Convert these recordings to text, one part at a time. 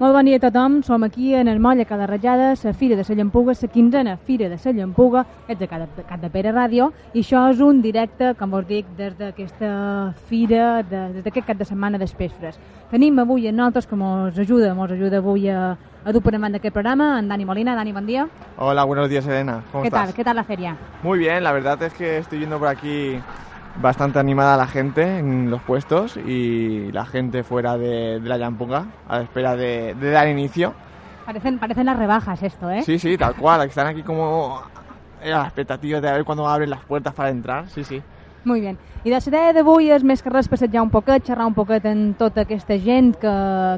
Molt bon dia a tothom, som aquí en el moll a cada ratllada, la Fira de la Llampuga, la quinzena Fira de la Llampuga, ets de cada, de Pere Ràdio, i això és un directe, com us dic, des d'aquesta fira, de, des d'aquest cap de setmana d'Espesfres. Tenim avui en nosaltres que ens ajuda, ens ajuda avui a, a dur per endavant d'aquest programa, en Dani Molina. Dani, bon dia. Hola, buenos días, Elena. ¿Cómo ¿Qué estás? tal? ¿Qué tal la feria? Muy bien, la verdad es que estoy viendo por aquí bastante animada la gente en los puestos y la gente fuera de, de la Llampunga a la espera de, de dar inicio. Parecen, parecen las rebajas esto, ¿eh? Sí, sí, tal cual, están aquí como a la expectativa de ver cuándo abren las puertas para entrar, sí, sí. Molt bé. I la idea d'avui és més que res passejar un poquet, xerrar un poquet amb tota aquesta gent que,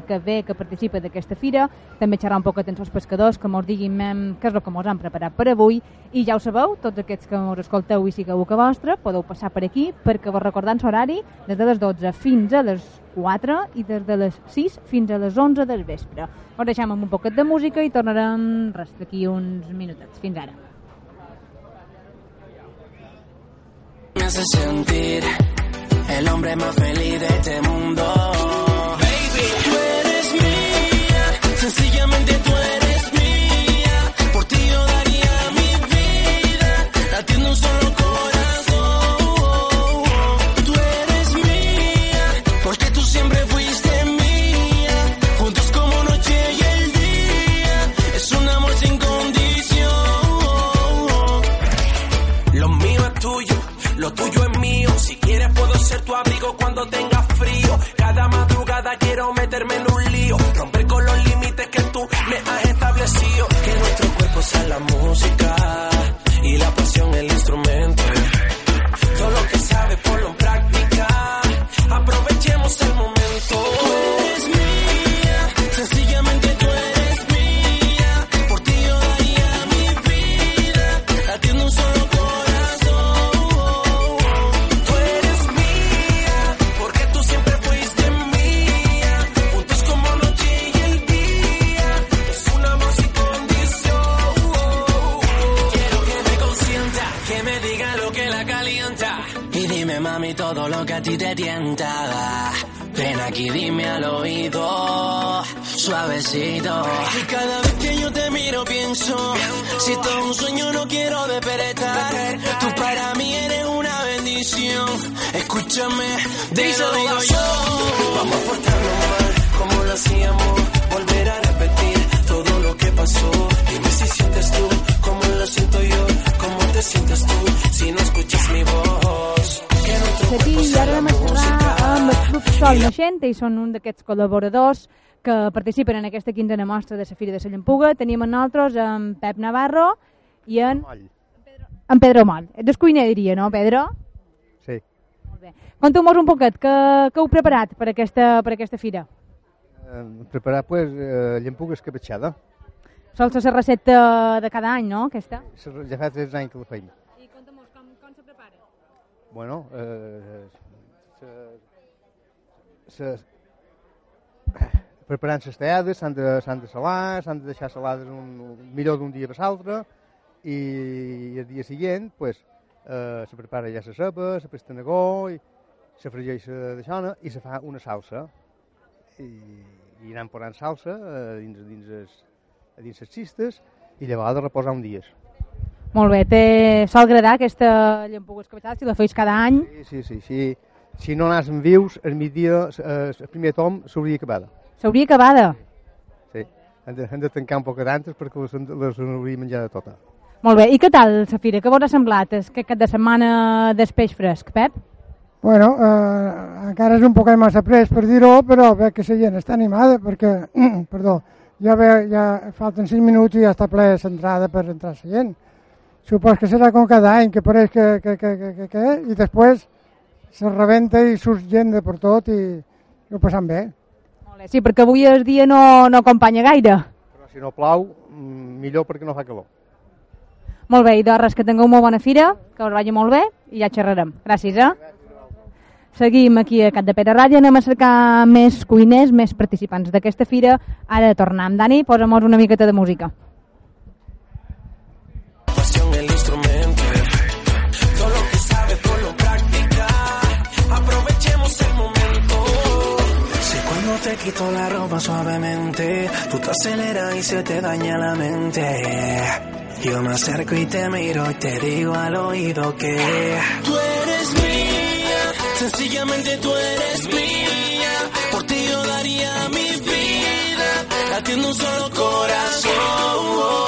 que ve, que participa d'aquesta fira, també xerrar un poquet amb els pescadors, que mos diguin què és el que mos han preparat per avui, i ja ho sabeu, tots aquests que us escolteu i sigueu que vostre, podeu passar per aquí, perquè vos recordant l'horari des de les 12 fins a les 4 i des de les 6 fins a les 11 del vespre. Us deixem amb un poquet de música i tornarem res d'aquí uns minutets. Fins ara. Me hace sentir el hombre más feliz de este mundo. Quiero meterme en un lío, romper con los límites que tú me has establecido. Que nuestro cuerpo sea la música y la pasión el instrumento. Todo lo que sabes ponlo en práctica. Aprovechemos el momento. Todo lo que a ti te tienta. Ven aquí, dime al oído, suavecito. Y cada vez que yo te miro pienso, si todo es un sueño no quiero despertar. Tú para mí eres una bendición. Escúchame, díselo digo yo. Vamos a portarnos mal, como lo hacíamos. Volver a repetir todo lo que pasó. Dime si sientes tú, como lo siento yo. Cómo te sientes tú, si no escuchas mi voz. Que cuerpo i ara xerrar música. amb el Club Sol Naixent, ells són un d'aquests col·laboradors que participen en aquesta quinzena mostra de la Fira de la Llampuga. Tenim en nosaltres en Pep Navarro i en, en Pedro Moll. Ets cuiner, diria, no, Pedro? Sí. Molt bé. Conta'm un poquet, què, què heu preparat per aquesta, per aquesta fira? Eh, preparar pues, eh, llampuga escapatxada. Sol ser la recepta de cada any, no, aquesta? Ja fa tres anys que la feim. I conta'm com, com se prepara? Bueno, eh, se, se, preparant les teades, s'han de, de salar, s'han de deixar salades un, millor d'un dia per l'altre, i el dia següent, pues, eh, se prepara ja la sopa, la pesta negó, i se fregeix d'això, i se fa una salsa. I, i anant posant salsa eh, dins, dins, es, dins les cistes, i llavors de reposar un dia. Molt bé, té... sol agradar aquesta llampuga escapçada si la feis cada any? Sí, sí, sí. Si, si no anàssim vius, el migdia, eh, el primer tom s'hauria acabat. S'hauria acabada. Sí. Hem de, hem de tancar un poc d'antes perquè les, les hauria menjada tota. Molt bé, i què tal la fira? Què vos ha semblat aquest cap de setmana d'espeix fresc, Pep? Bueno, eh, encara és un poc massa pres per dir-ho, però veig que la gent està animada perquè, perdó, ja, ve, ja falten 5 minuts i ja està ple l'entrada per entrar la gent. Supos que serà com cada any, que pareix que, que, que, que, que, que i després se rebenta i surt gent de per tot i, i ho passam bé. Molt bé, sí, perquè avui el dia no, no acompanya gaire. Però si no plau, mm, millor perquè no fa calor. Molt bé, i de res, que tingueu molt bona fira, que us vagi molt bé i ja xerrarem. Gràcies, eh? Seguim aquí a Cat de Pere Ràdio, anem a cercar més cuiners, més participants d'aquesta fira. Ara tornem. Dani, posa'm una miqueta de música. Quito la ropa suavemente, tú te aceleras y se te daña la mente. Yo me acerco y te miro y te digo al oído que tú eres mía, sencillamente tú eres mía. Por ti yo daría mi vida, latiendo un solo corazón.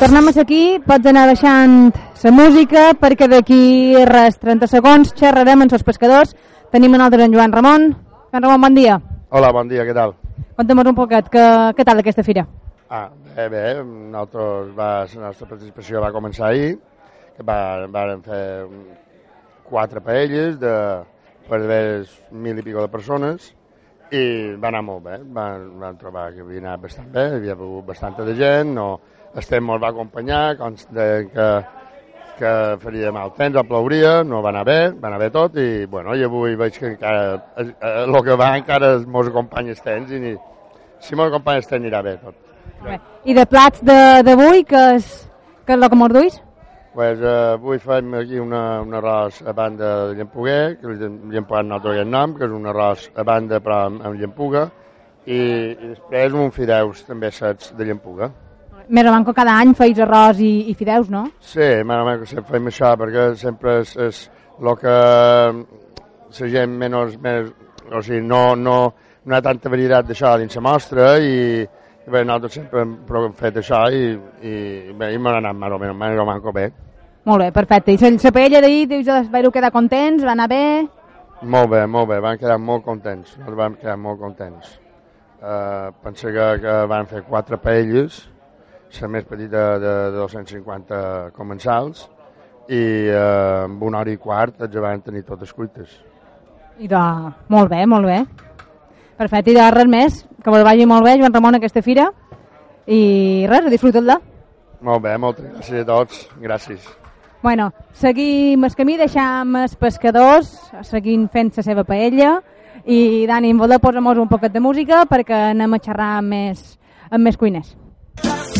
Tornem aquí, pots anar baixant la música perquè d'aquí res, 30 segons, xerrarem amb els pescadors. Tenim un altre en Joan Ramon. Joan Ramon, bon dia. Hola, bon dia, què tal? Conta'm un poquet, que, què tal aquesta fira? Ah, bé, bé, nosaltres va, la nostra participació va començar ahir, que va, varen fer quatre paelles de, per haver mil i pico de persones i va anar molt bé, van, van trobar que havia anat bastant bé, havia hagut bastanta de gent, no, el temps ens va acompanyar, consta que, que faria mal temps, o plouria, no va anar bé, va anar bé tot i, bueno, i avui veig que encara, el eh, que va encara els meus companys temps i ni, si meus companys temps anirà bé tot. Bé. I de plats de- d'avui, que és, que és el que mos duis? Pues, uh, avui fem aquí una, un arròs a banda de llempuguer, que li hem posat nosaltres aquest nom, que és un arròs a banda però amb, amb llempuga, i, i després un fideus també secs de llempuga. Més o menys que cada any feis arròs i, i fideus, no? Sí, més o menys que sempre fem això, perquè sempre és, és el que la gent menys, menys o sigui, no, no, no hi ha tanta varietat d'això dins la mostra i, i bé, nosaltres sempre hem, fet això i, i bé, i m'ha anat més o menys, més o menys bé. Molt bé, perfecte. I la- la paella d'ahir, dius, vau quedar contents, va anar bé? Molt bé, molt bé, van quedar molt contents, nosaltres vam quedar molt contents. Uh, pensa que, que van fer quatre paelles, la més petita de, de 250 comensals, i uh, amb una hora i quart els van tenir totes cuites. I de... Molt bé, molt bé. Perfecte, i de res més, que vos vagi molt bé, Joan Ramon, aquesta fira. I res, a disfrutar-la. Molt bé, moltes gràcies a tots. Gràcies. Bueno, seguim el camí, deixam els pescadors seguint fent la seva paella i Dani, em voler posar un poquet de música perquè anem a xerrar amb més, amb més cuiners. Para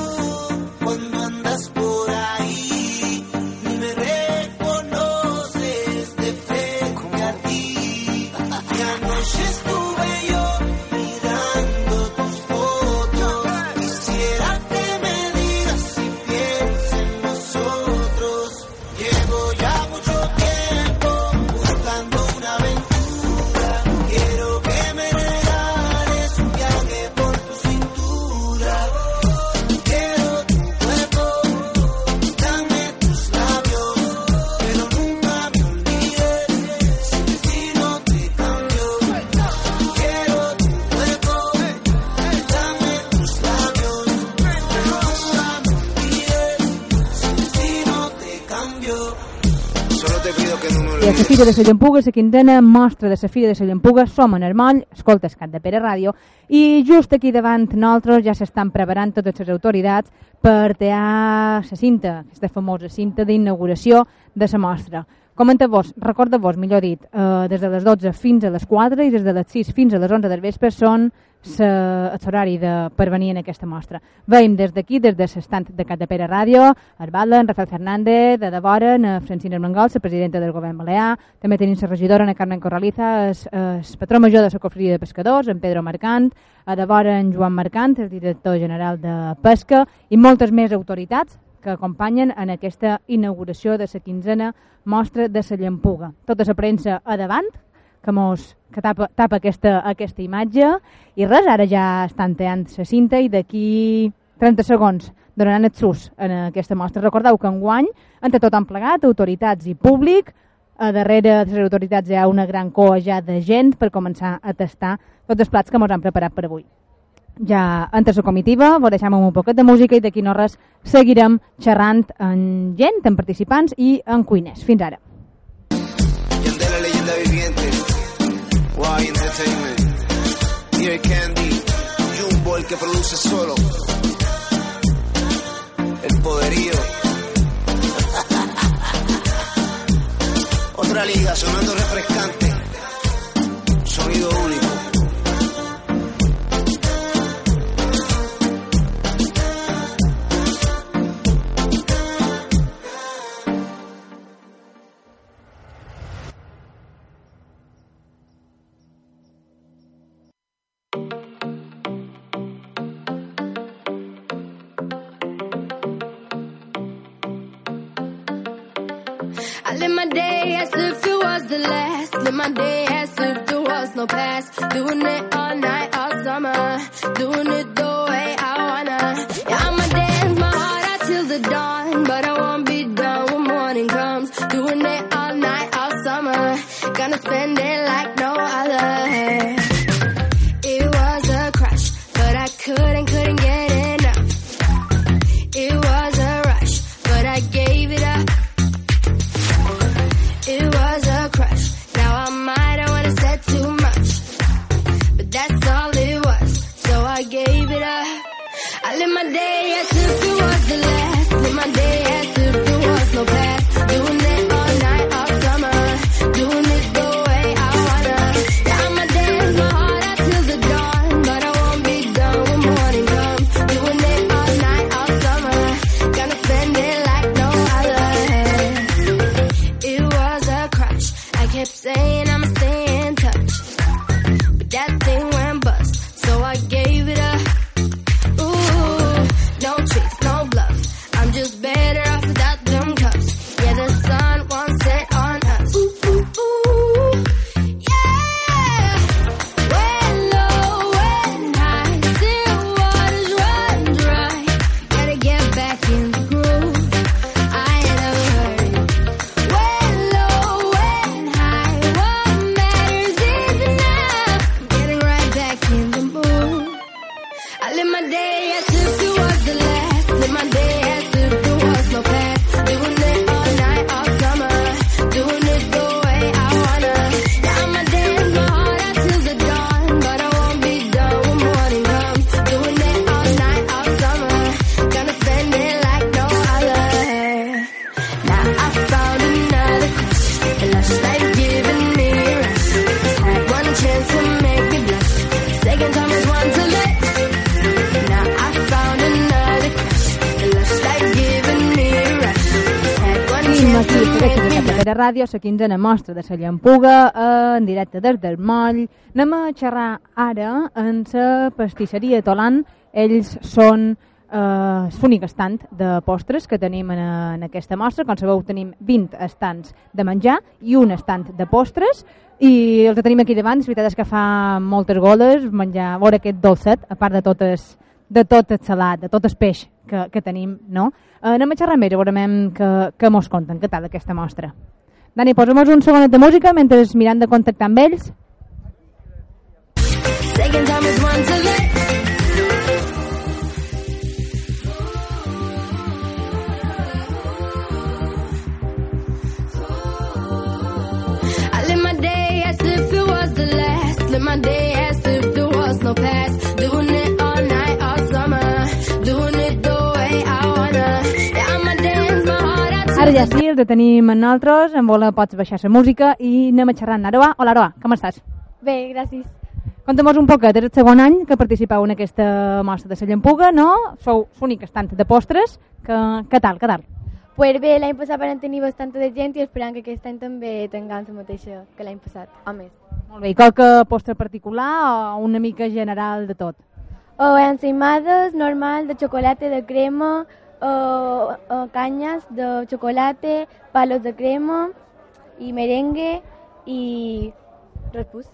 a la. Fira de la Llampuga, la quinzena mostra de la Fira de la Llampuga, som en Armoll, escoltes Cat de Pere Ràdio, i just aquí davant nosaltres ja s'estan preparant totes les autoritats per tear la cinta, aquesta famosa cinta d'inauguració de la mostra. Comenta-vos, recorda-vos, millor dit, eh, des de les 12 fins a les 4 i des de les 6 fins a les 11 del vespre són l'horari per venir en aquesta mostra. Veiem des d'aquí, des de l'estant de Cat de Pere Ràdio, el Bala, en Rafael Fernández, de Devora, en Francina Armengol, la presidenta del govern balear, també tenim la regidora, en Carmen Corraliza, el patró major de la cofreria de pescadors, en Pedro Mercant, a Devora, en Joan Mercant, el director general de Pesca, i moltes més autoritats que acompanyen en aquesta inauguració de la quinzena mostra de la llampuga. Tota la premsa a davant, que, mos, que tapa, tapa aquesta, aquesta imatge, i res, ara ja estan teant la cinta i d'aquí 30 segons donaran el sus en aquesta mostra. Recordeu que enguany, entre tot han plegat, autoritats i públic, a darrere de les autoritats hi ha una gran coa ja de gent per començar a tastar tots els plats que ens han preparat per avui ja entre la comitiva, vos deixem amb un poquet de música i d'aquí no res seguirem xerrant amb gent, amb participants i amb cuiners. Fins ara. Entertainment. Dear Candy. Jumbo, el que produce solo. El poderío. Otra liga sonando refrescante. Sonido único. tune Ràdio, la quinzena mostra de la Llampuga, eh, en directe des del moll. Anem a xerrar ara en la pastisseria Tolant. Ells són eh, l'únic estant de postres que tenim en, en aquesta mostra. Com sabeu, tenim 20 estants de menjar i un estant de postres i els que tenim aquí davant, la veritat és que fa moltes goles menjar, veure aquest dolcet, a part de totes de tot el salat, de tot el peix que, que tenim, no? Eh, anem a xerrar més, veurem que, que mos conten, què tal aquesta mostra. Dani, posa'm un segonet de música mentre mirant de contactar amb ells. Second my day Ara ja sí, de tenim en nosaltres, en vola pots baixar la música i anem a xerrar Aroa. Hola Aroa, com estàs? Bé, gràcies. Conta'm un poquet, és el segon any que participeu en aquesta mostra de la Llampuga, no? Sou l'únic estant de postres. Que, què tal, què tal? Pues bé, l'any passat van tenir bastanta de gent i esperant que aquest any també tinguem la mateixa que l'any passat, o més. Molt bé, i qualque postre particular o una mica general de tot? O ensaïmades, normal, de xocolata, de crema, o, o canyes de xocolata, palos de crema, i merengue, i repús.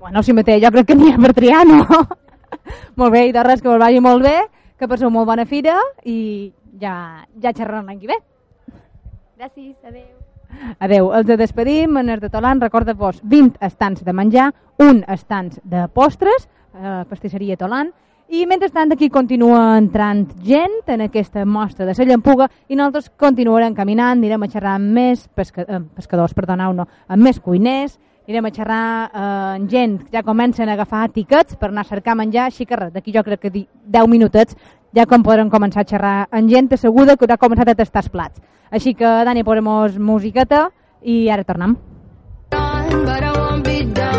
Bueno, si mateix jo crec que n'hi ha per triar, no? molt bé, i de res, que us vagi molt bé, que passeu molt bona fira i ja, ja xerrarem l'any que ve. Gràcies, adeu. Adeu, els de despedim, en de Tolant, recorda-vos 20 estants de menjar, un estants de postres, eh, pastisseria Tolant, i mentrestant aquí continua entrant gent en aquesta mostra de la llampuga i nosaltres continuarem caminant, anirem a xerrar amb més pesca, eh, pescadors, perdoneu, no, amb més cuiners, anirem a xerrar eh, amb gent que ja comencen a agafar tiquets per anar a cercar menjar, així que d'aquí jo crec que di- 10 minutets ja com podrem començar a xerrar amb gent asseguda que ja ha començat a tastar els plats. Així que, Dani, posem musiqueta i ara tornem. But I won't be done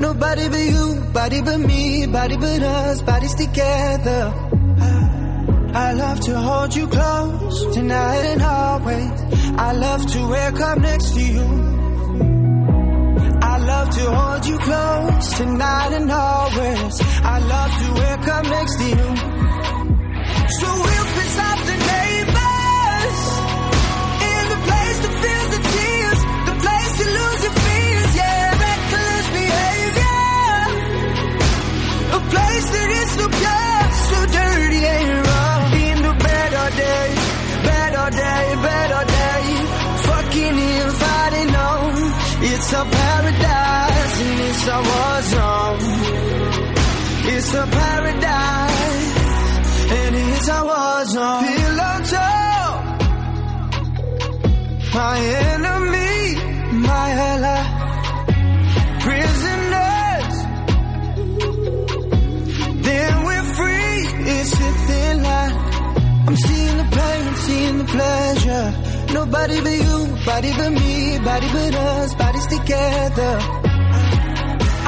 Nobody but you, body but me, body but us, bodies together. I love to hold you close tonight and always. I love to wake up next to you. I love to hold you close tonight and always. I love to wake up next to you. So my enemy, my ally. Prisoners, then we're free. It's a thin line. I'm seeing the pain, seeing the pleasure. Nobody but you, body but me, body but us, bodies together.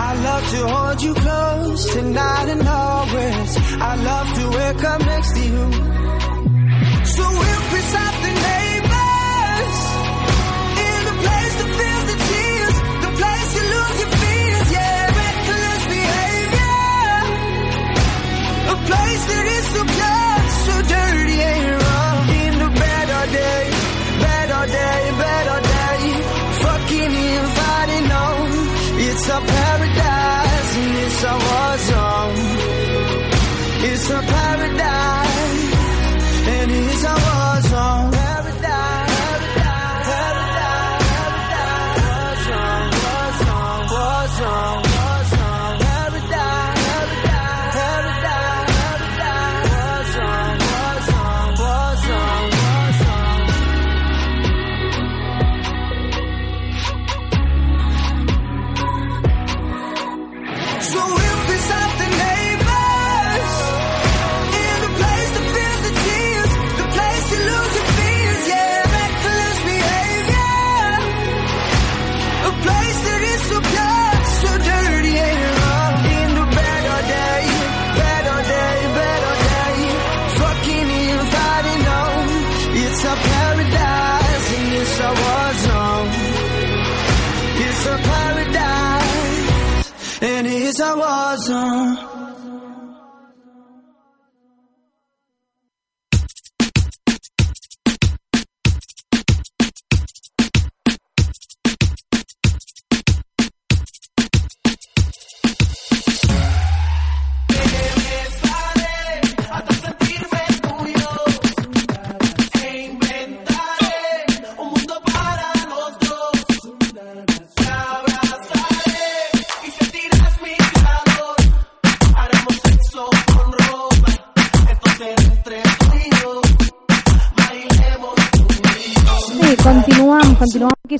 I love to hold you close tonight and always. I love to wake up next to you. Behavior. A place that is so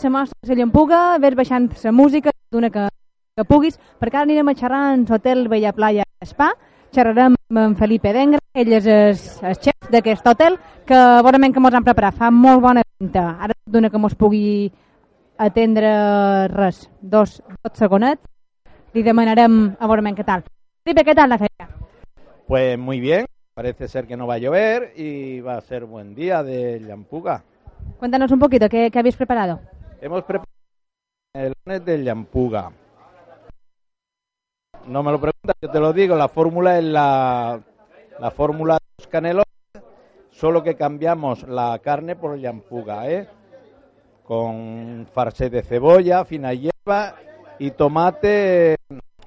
continuem aquí a la llampuga, ves baixant la música d'una que, que puguis, perquè ara anirem a xerrar en l'hotel Bella Playa Spa, xerrarem amb en Felipe Dengra, ell és el, el xef d'aquest hotel, que veurem que mos han preparat, fa molt bona pinta. Ara d'una que mos pugui atendre res, dos, dos segonets, li demanarem a veurem què tal. Felipe, què tal la feina? Pues muy bien, parece ser que no va a llover y va a ser buen día de Llampuga. Cuéntanos un poquito, ¿qué, qué habéis preparado? Hemos preparado el lunes de Llampuga. No me lo preguntas, yo te lo digo, la fórmula es la, la fórmula de los canelones, solo que cambiamos la carne por Llampuga, ¿eh? Con farse de cebolla, fina hierba y tomate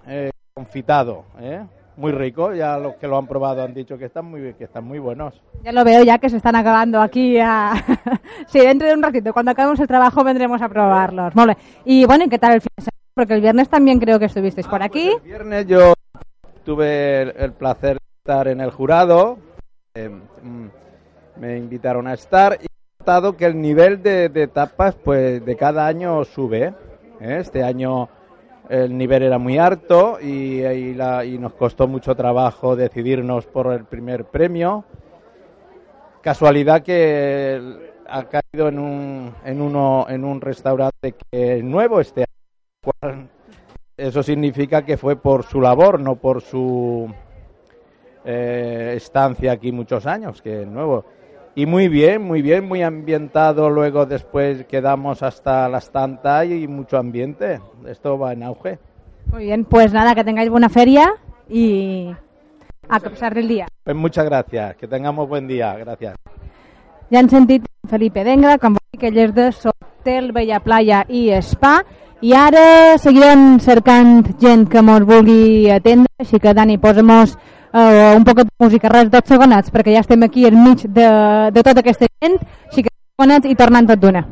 eh, confitado, ¿eh? Muy rico, ya los que lo han probado han dicho que están muy, que están muy buenos. Ya lo veo ya que se están acabando aquí. A... sí, dentro de un ratito, cuando acabemos el trabajo vendremos a probarlos. Bé. Y bueno, ¿y qué tal el fin de semana? Porque el viernes también creo que estuvisteis por aquí. El viernes yo tuve el, el placer de estar en el jurado, eh, mm, me invitaron a estar y he notado que el nivel de, de tapas pues de cada año sube. ¿eh? Este año el nivel era muy alto y, la- y nos costó mucho trabajo decidirnos por el primer premio. Casualidad que ha caído en un, en uno, en un restaurante que es nuevo este año. Eso significa que fue por su labor, no por su eh, estancia aquí muchos años, que es nuevo. Y muy bien, muy bien, muy ambientado. Luego después quedamos hasta las tantas y mucho ambiente. Esto va en auge. Muy bien, pues nada, que tengáis buena feria y a pasar del día. Pues muchas gracias, que tengamos buen día. Gracias. Ja han sentit Felipe Dengra, com dir que ell és de Sotel, Bella Playa i Spa, i ara seguirem cercant gent que mos vulgui atendre, així que Dani, posa'm-nos uh, un poc de música, res, dos segonets, perquè ja estem aquí enmig de, de tota aquesta gent, així que dos i tornant tot d'una.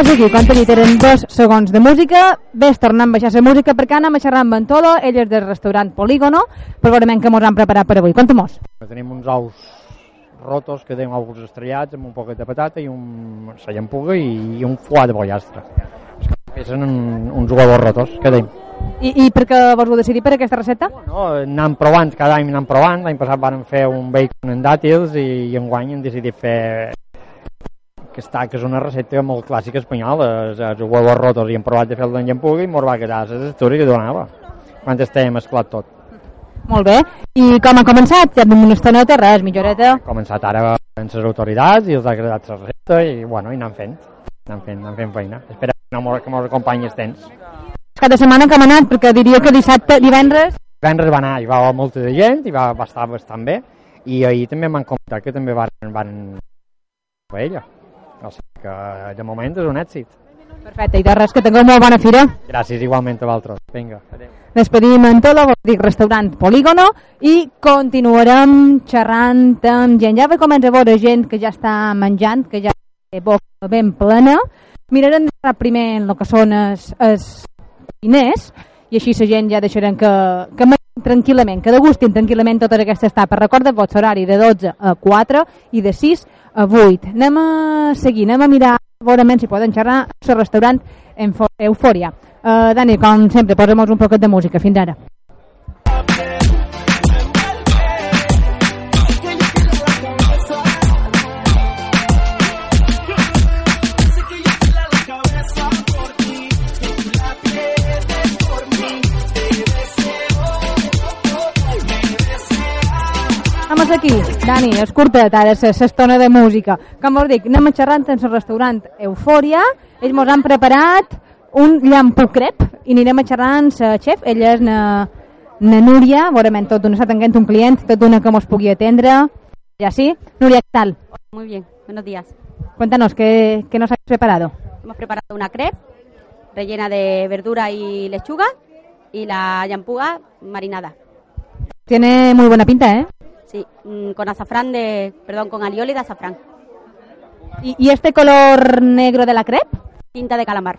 Anem a seguir, quan t'he dit, eren dos segons de música, ves tornant a baixar la música perquè anem a xerrar amb en Tolo, ell és del restaurant Polígono, per veure què mos han preparat per avui. Conta-mos. Tenim uns ous rotos que deim ous estrellats amb un poquet de patata i un sa llampuga i, i un foie de pollastre. Són un, uns huevos rotos que deim. I, I per què vos heu decidit per aquesta recepta? No, anem provant, cada any anem provant. L'any passat vam fer un bacon en dàtils i, i enguany hem decidit fer que està, que és una recepta molt clàssica espanyola, els, els huevos rotos i hem provat de fer-lo en llampuga i mos va quedar la textura que donava quan estem mesclat tot. Molt bé. I com ha començat? Ja una estoneta, res, mitja horeta. Ha començat ara amb les autoritats i els ha agradat la recepta i, bueno, i anem fent, anem fent, anem fent feina. Esperem que no mos- que ens acompanyi el temps. Cada setmana que hem anat, perquè diria que dissabte, divendres... Divendres va anar, hi va molta de gent, i va, va estar bastant bé, i ahir també m'han comentat que també van, van paella. O sigui que de moment és un èxit. Perfecte, i de res, que tingueu molt bona fira. Gràcies igualment a vosaltres. Vinga, adéu. Despedim en Tolo, vol dir restaurant Polígono, i continuarem xerrant amb gent. Ja ve comença a veure gent que ja està menjant, que ja té boca ben plena. Mirarem primer en el que són els, els diners, i així la gent ja deixarem que, que tranquil·lament, que degustin tranquil·lament totes aquestes tapes. Recorda el vostre horari de 12 a 4 i de 6 a 8. Anem a seguir, anem a mirar veurement si poden xerrar al restaurant Eufòria. Uh, Dani, com sempre, posa'm un poquet de música. Fins ara. Ves aquí, Dani, és curtet ara l'estona de música. Com us dic, anem a xerrant en el restaurant Eufòria, ells mos han preparat un llampú crep i anirem a xerrar amb la xef, ella és na, na Núria, veurem tot d'una està atenent un client, tot d'una que mos pugui atendre. Ja sí? Núria, ¿qué tal? Muy bien, buenos días. Cuéntanos, ¿qué, qué nos has preparado? Hemos preparado una crepe rellena de verdura y lechuga y la yampuga marinada. Tiene muy buena pinta, ¿eh? Sí, mm, con azafrán de, perdón, con alioli de azafrán. ¿Y, y este color negro de la crepe? Tinta de calamar.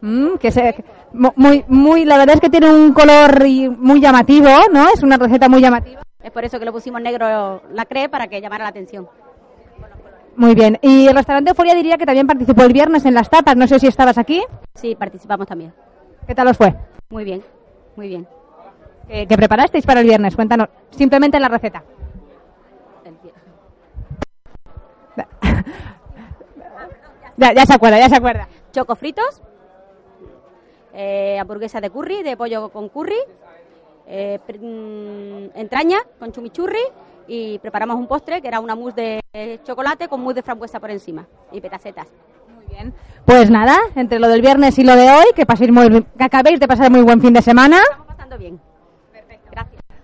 Mm, que se, mu- muy, muy, la verdad es que tiene un color muy llamativo, ¿no? Es una receta muy llamativa. Es por eso que lo pusimos negro la crepe para que llamara la atención. Muy bien. Y el restaurante Euforia diría que también participó el viernes en las tapas. No sé si estabas aquí. Sí, participamos también. ¿Qué tal os fue? Muy bien, muy bien. ¿Qué, qué preparasteis para el viernes? Cuéntanos. Simplemente la receta. Ya, ya se acuerda, ya se acuerda. Choco fritos, eh, hamburguesa de curry, de pollo con curry, eh, mm, entraña con chumichurri y preparamos un postre que era una mousse de chocolate con mousse de frambuesa por encima y petacetas. Muy bien. Pues nada, entre lo del viernes y lo de hoy, que paséis muy, que acabéis de pasar muy buen fin de semana. Pasando bien.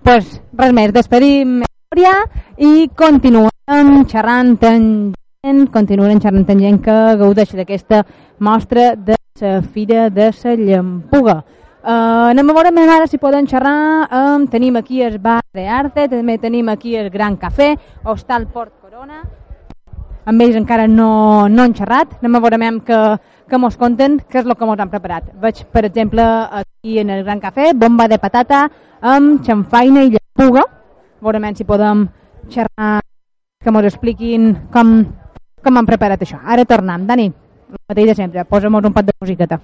Pues res més, despedim Núria i continuem xerrant amb gent, continuem xerrant amb gent que gaudeix d'aquesta mostra de la Fira de la Llampuga. Uh, anem a veure més ara si poden xerrar. Um, tenim aquí el bar de Arte, també tenim aquí el Gran Cafè, Hostal Port Corona. Amb ells encara no, no han xerrat. Anem a veure més que, que mos conten què és el que mos han preparat. Veig, per exemple, aquí en el Gran Cafè, bomba de patata amb xamfaina i llampuga. Veurem si podem xerrar, que mos expliquin com, com han preparat això. Ara tornem. Dani, el mateix de sempre, posa'm un pot de musiqueta.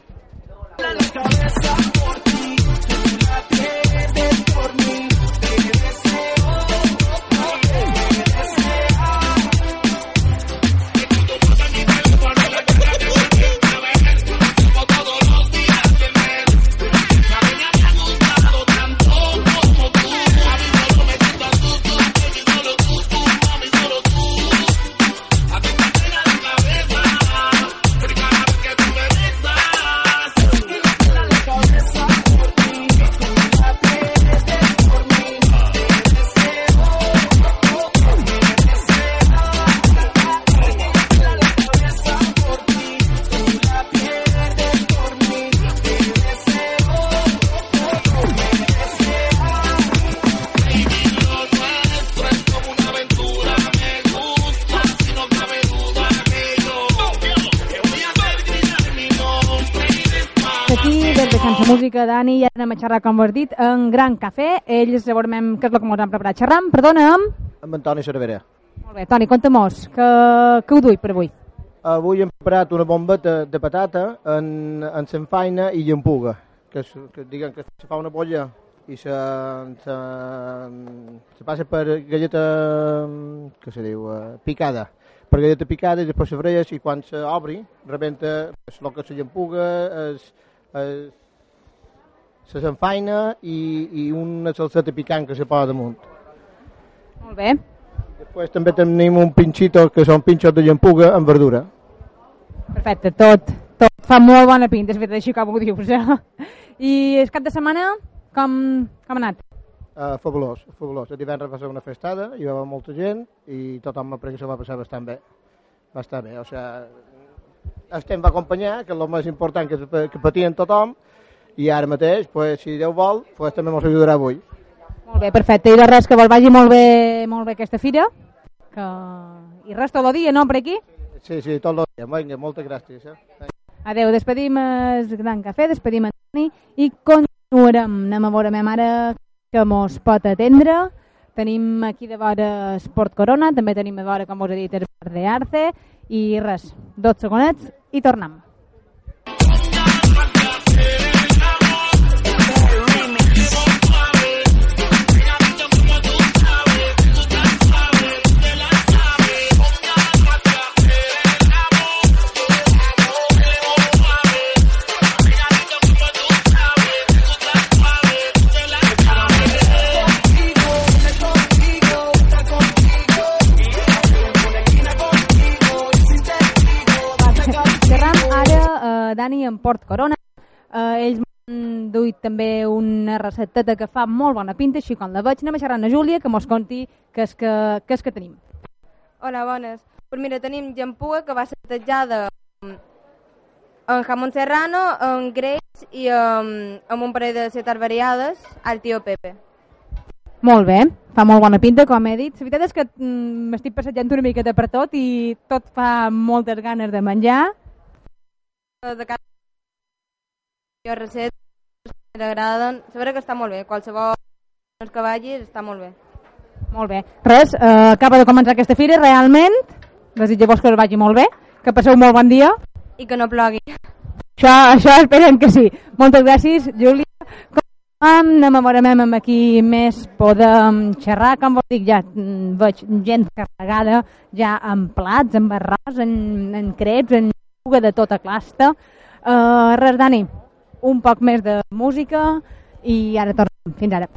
Anem a xerrar, com ho has dit, en Gran Cafè. Ells veurem què és el que ens han preparat. Xerram, perdona'm. amb Antoni Cervera. Molt bé, Toni, conta-mos, que, que ho duig per avui? Avui hem preparat una bombeta de patata en, en senfaina i llampuga, que, es, que diguem que se fa una bolla i se, se, se passa per galleta, que se diu, eh, picada, per galleta picada i després se freia i quan s'obri rebenta el que se llampuga, es, es, se s'enfaina i, i una salseta picant que se posa damunt. Molt bé. Després també tenim un pinxito que són pinxos de llampuga amb verdura. Perfecte, tot, tot fa molt bona pinta, és veritat, així com ho dius. Eh? I el cap de setmana, com, com ha anat? Uh, fabulós, fabulós. El divendres va ser una festada, hi va haver molta gent i tothom que se va passar bastant bé. Va estar bé, o sigui, estem va acompanyar, que és el més important que, que patien tothom, i ara mateix, pues, si Déu vol, pues, també ens ajudarà avui. Molt bé, perfecte. I de res, que vos vagi molt bé, molt bé aquesta fira. Que... I res tot el dia, no, per aquí? Sí, sí, tot el dia. Vinga, moltes gràcies. Eh? Adeu, despedim el Gran Cafè, despedim en Toni i continuarem. Anem a veure ma mare que mos pot atendre. Tenim aquí de vora Sport Corona, també tenim de vora, com us he dit, el Bar de Arce, i res, 12 segonets i tornem. En Port Corona. Eh, ells m'han duit també una recepteta que fa molt bona pinta, així com la veig. Anem a xerrar la Júlia, que mos conti què és que, què és que tenim. Hola, bones. Pues mira, tenim llampuga que va ser tejada en jamón serrano, en greix i amb, amb un parell de setes variades al tio Pepe. Molt bé, fa molt bona pinta, com he dit. La veritat és que mm, m'estic passejant una miqueta per tot i tot fa moltes ganes de menjar. De cada jo que t'agraden. Sabrà que està molt bé. Qualsevol que vagis està molt bé. Molt bé. Res, eh, acaba de començar aquesta fira, realment. Desitjo-vos que us vagi molt bé, que passeu un molt bon dia. I que no plogui. Això, això esperem que sí. Moltes gràcies, Júlia. Com n'enamorem amb aquí més podem xerrar, com vos dic, ja veig gent carregada, ja amb plats, amb arròs, en, en creps, en juga de tota clasta. Uh, res, Dani, un poc més de música i ara tornem. Fins ara.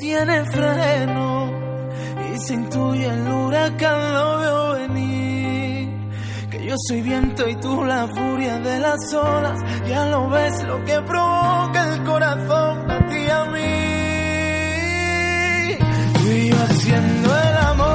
Tiene freno y se intuye el huracán lo veo venir, que yo soy viento y tú la furia de las olas, ya lo ves lo que provoca el corazón a ti y a mí, tú yo haciendo el amor,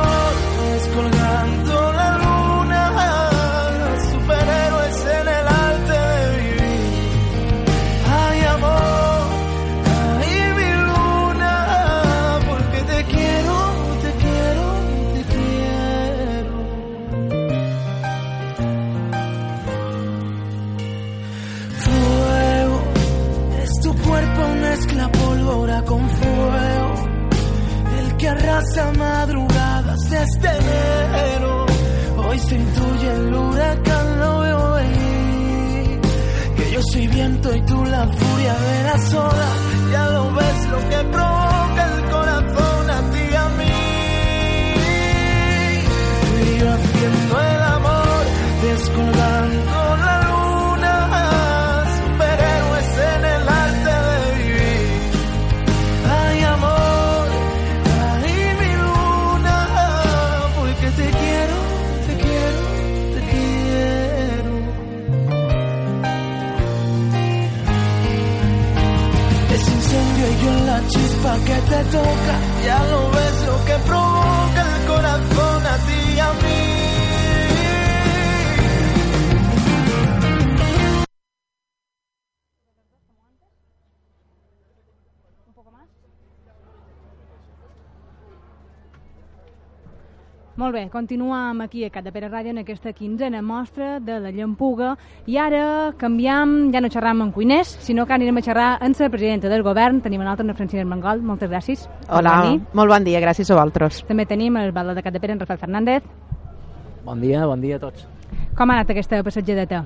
madrugadas desde enero. Hoy se intuye el huracán, lo veo venir. Que yo soy viento y tú la furia de las olas. Ya lo ves lo que provoca que te toca, ya lo ves lo que provoca el corazón a ti Molt bé, continuam aquí a Cat de Pere Ràdio en aquesta quinzena mostra de la Llampuga i ara canviam, ja no xerram amb cuiners, sinó que anirem a xerrar amb la presidenta del govern. Tenim una altra, una Francina Mangol. Moltes gràcies. Hola, Bon molt bon dia, gràcies a vosaltres. També tenim el batlle de Cat de Pere, en Rafael Fernández. Bon dia, bon dia a tots. Com ha anat aquesta passatgedeta?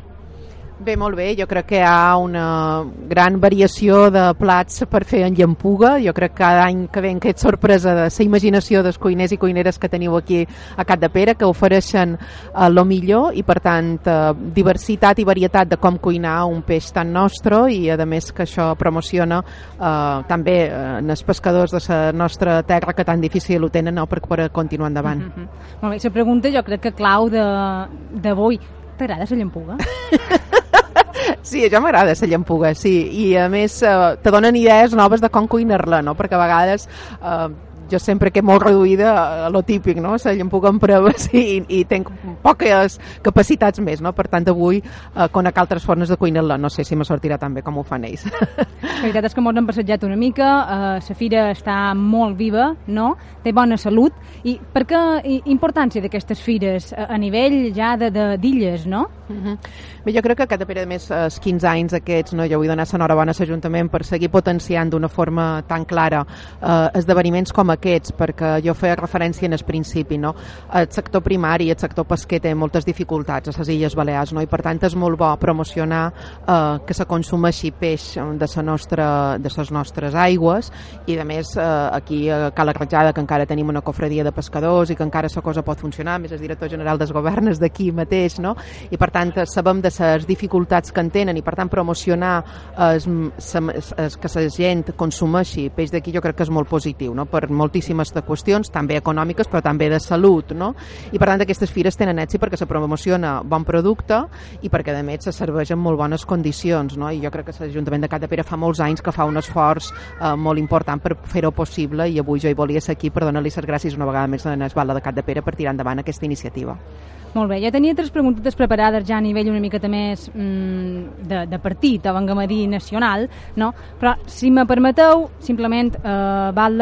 Bé, molt bé. Jo crec que hi ha una gran variació de plats per fer en llampuga. Jo crec que cada any que ve aquest sorpresa de la imaginació dels cuiners i cuineres que teniu aquí a Cat de Pere, que ofereixen eh, lo millor i, per tant, eh, diversitat i varietat de com cuinar un peix tan nostre i, a més, que això promociona eh, també eh, els pescadors de la nostra terra que tan difícil ho tenen no, per, per continuar endavant. Mm -hmm. Molt bé, la pregunta jo crec que clau de- d'avui. T'agrada la llampuga? Sí, això m'agrada, la llampuga, sí. I a més eh, te donen idees noves de com cuinar-la, no? Perquè a vegades eh, jo sempre que molt reduïda a lo típic, no? La llampuga en proves i, i tenc poques capacitats més, no? Per tant, avui eh, conec altres formes de cuinar-la. No sé si me sortirà tan bé com ho fan ells. La veritat és que molts han passejat una mica, eh, la fira està molt viva, no? té bona salut, i per què importància d'aquestes fires a, a nivell ja d'illes, no? Mhm. Bé, jo crec que cada pere, a més, els 15 anys aquests, no? jo vull donar l'enhorabona a l'Ajuntament per seguir potenciant d'una forma tan clara eh, esdeveniments com aquests, perquè jo feia referència en el principi, no? El sector primari, el sector pesquer té moltes dificultats a les Illes Balears, no? i per tant és molt bo promocionar eh, que se consumeixi peix de, sa nostra, de les nostres aigües i a més eh, aquí a Cala Ratjada que encara tenim una cofradia de pescadors i que encara la cosa pot funcionar, a més el director general dels governs d'aquí mateix, no? i per tant sabem de les dificultats que en tenen i per tant promocionar es, sa, es, que la gent consumeixi peix d'aquí jo crec que és molt positiu no? per moltíssimes de qüestions, també econòmiques però també de salut no? i per tant aquestes fires tenen èxit perquè se promociona bon producte i perquè a més se serveix en molt bones condicions no? i jo crec que l'Ajuntament de Catapera fa molts anys que fa un esforç eh, molt important per fer-ho possible i avui jo hi volia ser aquí per donar-li les gràcies una vegada més a l'Esbala de Catapera per tirar endavant aquesta iniciativa. Molt bé, ja tenia tres preguntes preparades ja a nivell una miqueta més mm, de, de partit, a dir nacional, no? però si me permeteu, simplement eh, val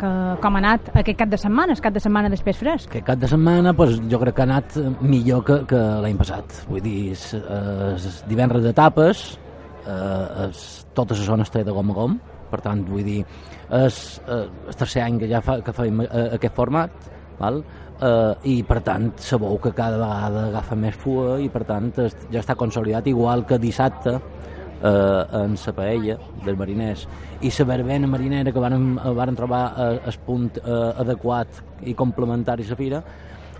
que, com ha anat aquest cap de setmana, el cap de setmana després fresc. Aquest cap de setmana pues, jo crec que ha anat millor que, que l'any passat. Vull dir, és, és divendres d'etapes, eh, és, tota la zona està de gom a gom, per tant, vull dir, és eh, el tercer any que ja fa, que fem eh, aquest format, val? Eh, i per tant sabeu que cada vegada agafa més fua i per tant es, ja està consolidat igual que dissabte eh, en la paella dels mariners. I la verbena marinera que van, van trobar eh, el punt eh, adequat i complementari a la fira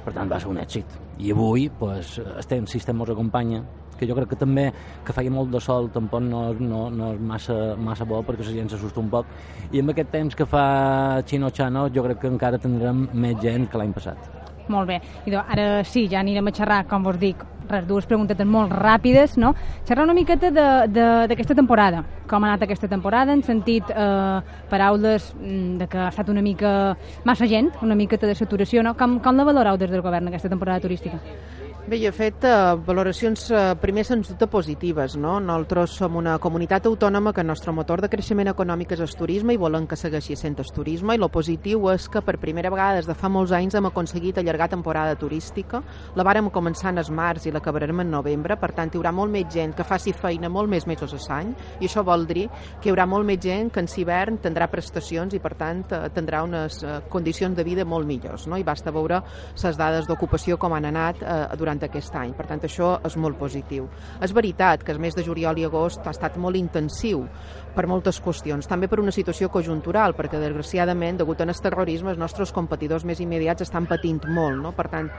per tant va ser un èxit. I avui pues, estem, si estem ens acompanya que jo crec que també que feia molt de sol tampoc no, no, no és massa, massa bo perquè la gent s'assusta un poc. I amb aquest temps que fa Chino Chano jo crec que encara tindrem més gent que l'any passat Molt bé, I doncs, ara sí, ja anirem a xerrar, com vos dic, res, dues preguntetes molt ràpides, no? Xerrar una miqueta d'aquesta temporada, com ha anat aquesta temporada, en sentit eh, paraules mm, de que ha estat una mica massa gent, una miqueta de saturació, no? Com, com la valoreu des del govern aquesta temporada turística? Bé, jo he fet eh, valoracions eh, primer sens dubte positives. No? Nosaltres som una comunitat autònoma que el nostre motor de creixement econòmic és el turisme i volem que segueixi sent el turisme i lo positiu és que per primera vegada des de fa molts anys hem aconseguit allargar temporada turística. La vàrem començar en el març i l'acabarem en novembre, per tant hi haurà molt més gent que faci feina molt més mesos a l'any i això vol dir que hi haurà molt més gent que en hivern tindrà prestacions i per tant eh, tindrà unes eh, condicions de vida molt millors. No? I basta veure les dades d'ocupació com han anat eh, durant aquest any. Per tant, això és molt positiu. És veritat que el mes de juliol i agost ha estat molt intensiu per moltes qüestions, també per una situació conjuntural, perquè desgraciadament, degut a el terrorisme, els nostres competidors més immediats estan patint molt. No? Per tant,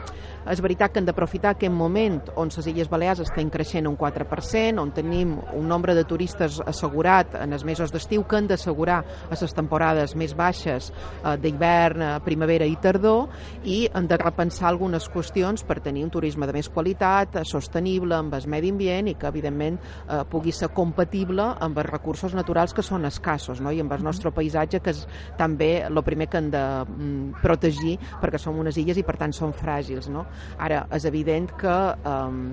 és veritat que hem d'aprofitar aquest moment on les Illes Balears estan creixent un 4%, on tenim un nombre de turistes assegurat en els mesos d'estiu que han d'assegurar a les temporades més baixes eh, d'hivern, eh, primavera i tardor, i hem de repensar algunes qüestions per tenir un turisme de més qualitat, sostenible amb el medi ambient i que, evidentment, eh, pugui ser compatible amb els recursos naturals que són escassos no? i amb el nostre paisatge que és també el primer que hem de mm, protegir perquè som unes illes i per tant són fràgils no? ara és evident que um,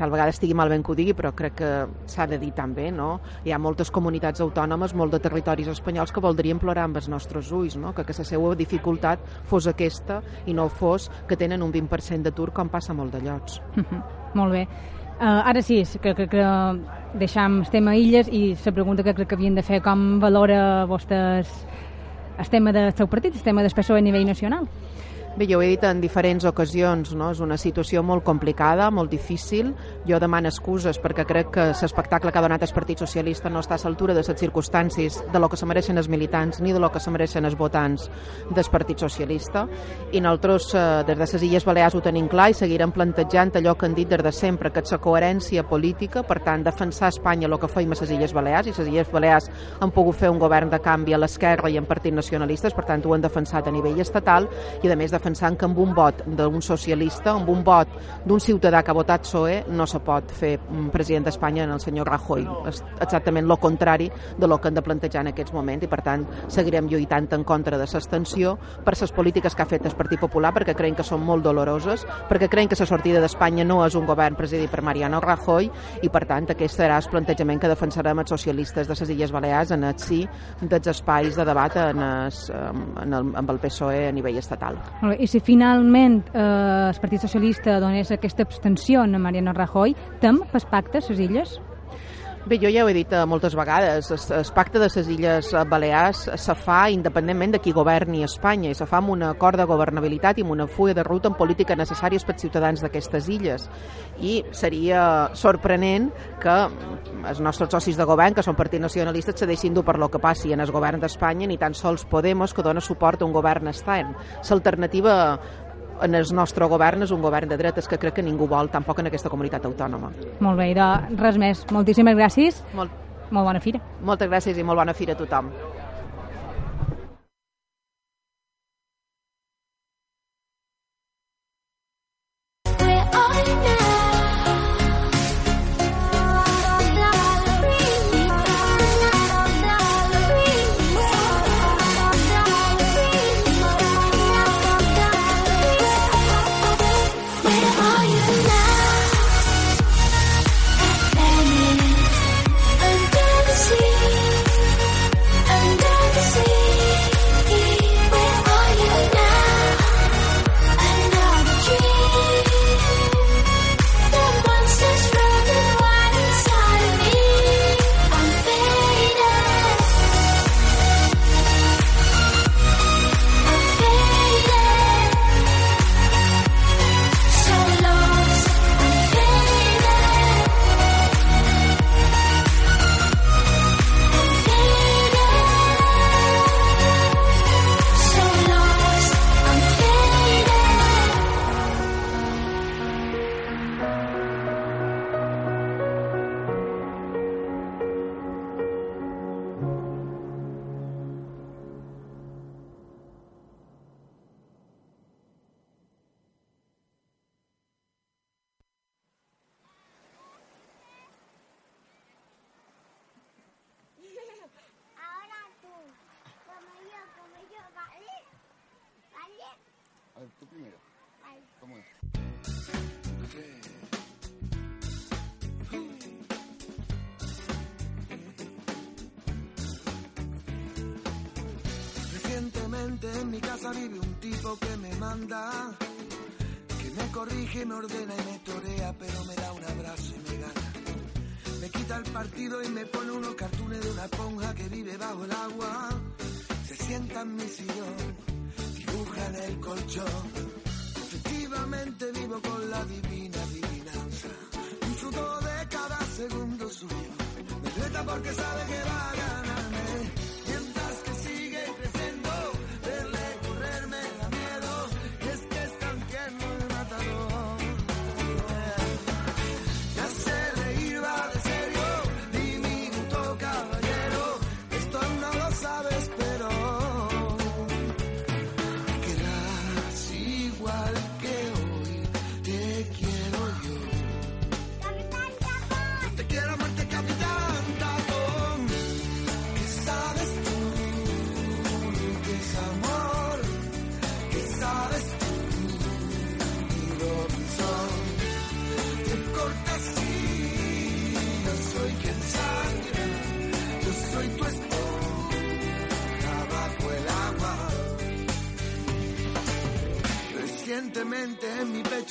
tal vegada estigui mal ben que ho digui, però crec que s'ha de dir també, no? Hi ha moltes comunitats autònomes, molt de territoris espanyols que voldrien plorar amb els nostres ulls, no? Que, que la seva dificultat fos aquesta i no fos que tenen un 20% d'atur com passa molt de llocs. Molt bé. Uh, ara sí, que, que, que deixam el tema illes i la pregunta que crec que havien de fer com valora vostès el tema del seu partit, el tema del PSOE a nivell nacional? Bé, jo ho he dit en diferents ocasions, no? és una situació molt complicada, molt difícil. Jo demano excuses perquè crec que l'espectacle que ha donat el Partit Socialista no està a l'altura de les circumstàncies de lo que se mereixen els militants ni de lo que se mereixen els votants del Partit Socialista. I nosaltres, eh, des de les Illes Balears, ho tenim clar i seguirem plantejant allò que han dit des de sempre, que és la coherència política, per tant, defensar Espanya el que feim a les Illes Balears, i les Illes Balears han pogut fer un govern de canvi a l'esquerra i en partits nacionalistes, per tant, ho han defensat a nivell estatal, i a més defensant que amb un vot d'un socialista, amb un vot d'un ciutadà que ha votat PSOE, no se pot fer mm, president d'Espanya en el senyor Rajoy. És exactament el contrari de lo que han de plantejar en aquests moments i, per tant, seguirem lluitant en contra de l'extensió per les polítiques que ha fet el Partit Popular, perquè creiem que són molt doloroses, perquè creiem que la sortida d'Espanya no és un govern presidit per Mariano Rajoy i, per tant, aquest serà el plantejament que defensarem els socialistes de les Illes Balears en el sí dels espais de debat en es, en el, amb el PSOE a nivell estatal. Bé. I si finalment eh, el Partit Socialista donés aquesta abstenció a Mariano Rajoy, tem pel pacte a les illes? Bé, jo ja ho he dit eh, moltes vegades, el, pacte de les Illes Balears se fa independentment de qui governi Espanya i se fa amb un acord de governabilitat i amb una fulla de ruta en polítiques necessàries pels ciutadans d'aquestes illes. I seria sorprenent que els nostres socis de govern, que són partits nacionalistes, se deixin dur per lo que passi en el govern d'Espanya, ni tan sols Podemos, que dona suport a un govern estern. L'alternativa en el nostre govern és un govern de dretes que crec que ningú vol, tampoc en aquesta comunitat autònoma. Molt bé, de res més. Moltíssimes gràcies. Molt, molt bona fira. Moltes gràcies i molt bona fira a tothom. Where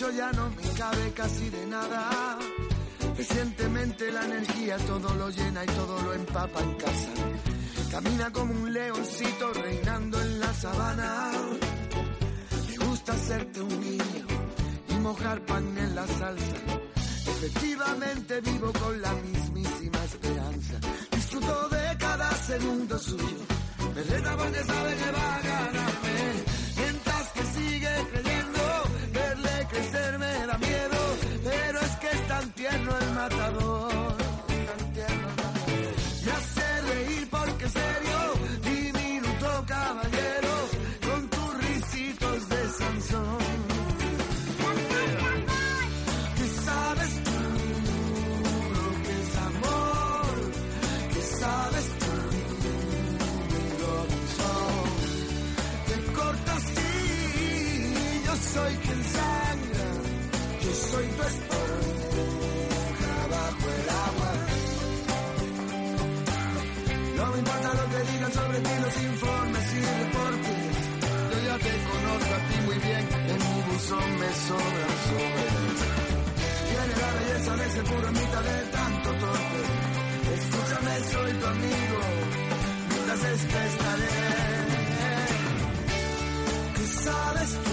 ya no me cabe casi de nada. Recientemente la energía todo lo llena y todo lo empapa en casa. Camina como un leoncito reinando en la sabana. Le gusta gusta hacerte un niño y mojar pan en la salsa. Efectivamente vivo con la mismísima esperanza. Disfruto de cada segundo suyo. Me reta porque sabe que va a ganarme. Matador. Buzón me sobran sobres. Tiene la belleza de ser puro en mitad de tanto torpe. Escúchame, soy tu amigo, mientras este estaré. ¿Qué sabes tú?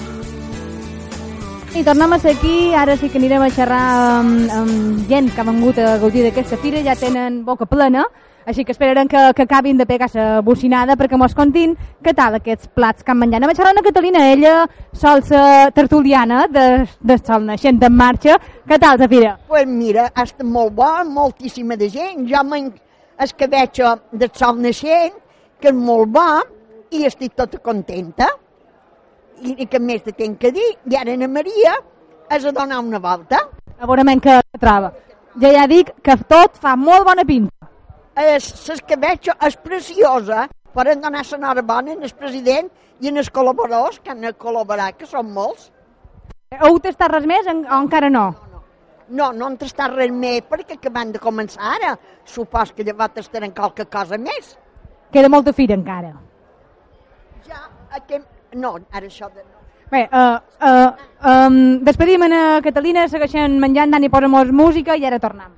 I tornem a ser aquí, ara sí que anirem a xerrar amb, amb gent que ha vengut a gaudir d'aquesta fira, ja tenen boca plena, així que esperarem que, que acabin de pegar la bocinada perquè mos contin què tal aquests plats que han menjat. Anem a xerrar la Catalina, ella sol ser tertuliana de, de Sol Naixent en marxa. Què tal la fira? Pues mira, ha estat molt bo, moltíssima de gent. Jo m'en escabetxo del sol naixent, que és molt bo, i estic tota contenta. I, i que més te tenc que dir, i ara Ana Maria has de donar una volta. A veure què troba. Ja ja dic que tot fa molt bona pinta. L'escabetxo és preciosa, poden donar l'enhorabona al president i als col·laboradors que han de col·laborar, que són molts. Heu tastat res més en, o encara no? No, no han tastat res més perquè acabant de començar ara. Supos que llavors tastaran qualque cosa més. Queda molta fira encara. Ja, aquest... No, ara això de... Bé, uh, uh, um, despedim a Catalina, segueixen menjant, Dani, posa'm música i ara tornem.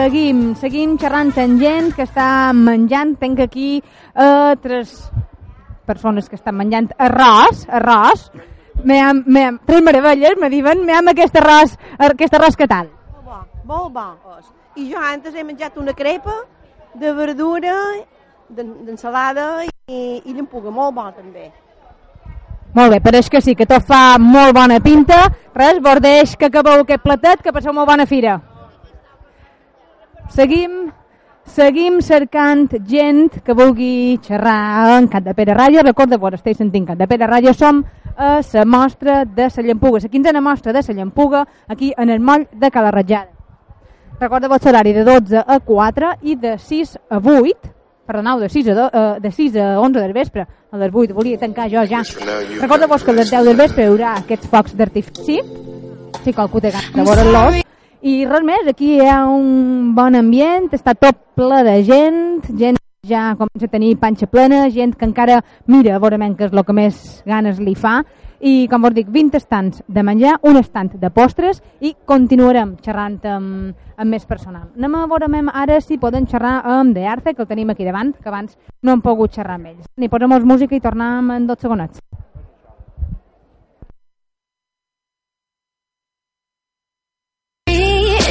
Seguim, seguim xerrant amb gent que està menjant. Tenc aquí uh, tres persones que estan menjant arròs, arròs. Me am, me am, tres meravelles, me diuen, me am aquest arròs, aquest arròs que tal? Molt bo. I jo antes he menjat una crepa de verdura, d'en- d'ensalada i, i llampuga, molt bo també. Molt bé, però és que sí, que tot fa molt bona pinta. Res, bordeix que acabeu aquest platet, que passeu molt bona fira. Seguim, seguim cercant gent que vulgui xerrar en Cat de Pere Ràdio. Recordeu, esteu sentint Cat de Pere Ràdio. Som a la mostra de la Llampuga, la quinzena mostra de la Llampuga, aquí en el moll de Cala Ratjada. Recordeu l'horari de 12 a 4 i de 6 a 8, perdoneu, de 6 a, do, eh, de 6 a 11 del vespre, a les 8, volia tancar jo ja. Recordeu-vos que a les 10 del vespre hi haurà aquests focs d'artifici, sí, qualcú té ganes de veure'ls, i res més, aquí hi ha un bon ambient, està tot ple de gent, gent ja comença a tenir panxa plena, gent que encara mira men què és el que més ganes li fa, i com vos dic, 20 estants de menjar, un estant de postres i continuarem xerrant amb, amb més personal. Anem a veure ara si poden xerrar amb De Arce, que el tenim aquí davant, que abans no hem pogut xerrar amb ells. Ni posem música i tornem en 12 segonets.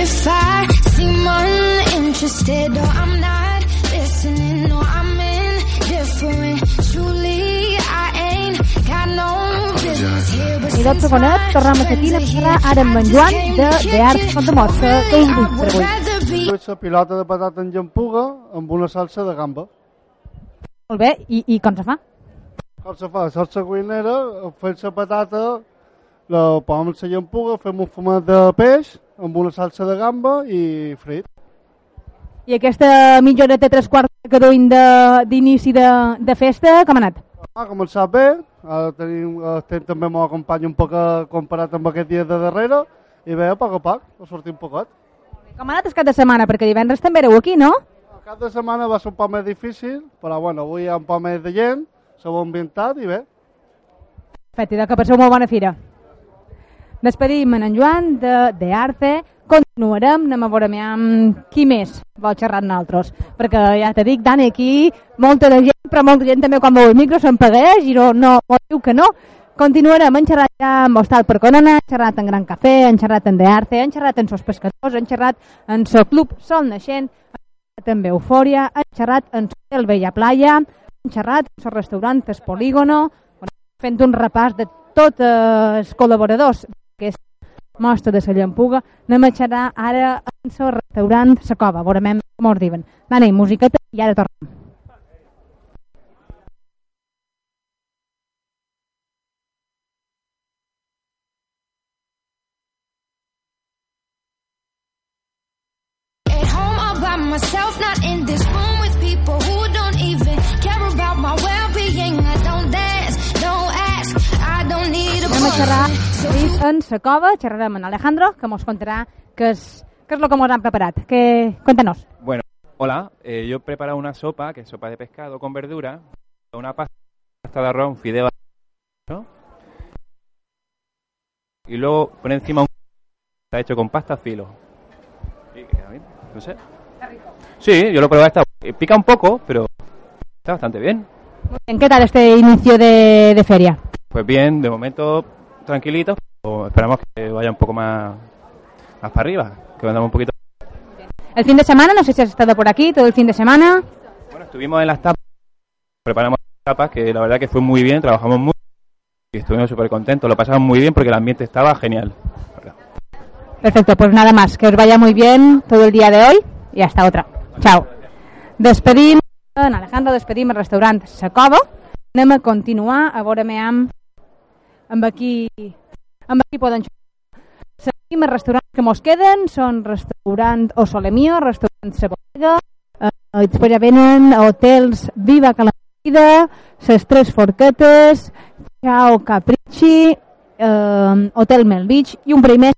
If I seem uninterested or I'm not listening or I'm indifferent, truly I ain't got no business here. But I 12 segonets, tornem a aquí a parlar ara amb en Joan de De Art Font de Mostra, que us vull per avui. La pilota de patata en llampuga amb una salsa de gamba. Molt bé, i, i com se fa? Com se fa? Salsa cuinera, fent la patata la posem la llampuga, fem un fumet de peix amb una salsa de gamba i frit. I aquesta mitja horeta, tres quarts que duim de- d'inici de, de festa, com ha anat? Ha començat bé, ara tenim, estem també molt acompanya un poc eh, comparat amb aquest dia de darrere, i bé, a poc a poc, a sortir un poquet. Com ha anat el cap de setmana? Perquè divendres també éreu aquí, no? El cap de setmana va ser un poc més difícil, però bueno, avui hi ha un poc més de gent, s'ha ambientat i bé. Fet, i de que passeu molt bona fira. Despedim en Joan de, de Arte, continuarem, anem a veure amb qui més vol xerrar amb nosaltres, perquè ja te dic, Dani, aquí molta de gent, però molta gent també quan veu el micro s'empagueix i no, no, no diu que no. Continuarem, hem xerrat ja amb Hostal per Corona, hem xerrat en Gran Cafè, hem xerrat en De Arte, hem xerrat en Sos Pescadors, hem xerrat en So Club Sol Naixent, hem xerrat en Eufòria, hem xerrat en Hotel Bella Playa, hem xerrat en So Restaurant Es Polígono, fent un repàs de tots els col·laboradors mostra de la llampuga, anem a xerrar ara en el restaurant La Cova, veurem com us diuen. Dani, musiqueta i ara tornem. Myself, not in this room with people who Anem a xerrar avui en La Cova, xerrarem amb Alejandro, que ens contarà què és, què és el que ens han preparat. Que... Cuéntanos. Bueno, hola, eh, yo he preparado una sopa, que es sopa de pescado con verdura, una pasta de arroz, un fideo, ¿no? Y luego por encima un está hecho con pasta filo. A mí, no sé. Sí, yo lo he probado, está, eh, pica un poco, pero está bastante bien. ¿En qué tal este inicio de, de feria? Pues bien, de momento tranquilitos, pero esperamos que vaya un poco más, más para arriba, que andamos un poquito. El fin de semana, no sé si has estado por aquí todo el fin de semana. Bueno, estuvimos en las tapas, preparamos las tapas, que la verdad que fue muy bien, trabajamos muy y estuvimos súper contentos, lo pasamos muy bien porque el ambiente estaba genial. Perfecto, pues nada más, que os vaya muy bien todo el día de hoy y hasta otra. Chao. Despedim, en Alejandro, despedim el restaurant La Cova. Anem a continuar a veure amb, amb aquí amb aquí poden xutar. Seguim els restaurants que mos queden, són restaurant O Mio, restaurant La Bodega, eh, després ja venen hotels Viva Calamida, Les Tres Forquetes, Ciao Capricci, eh, Hotel Mel Beach i un primer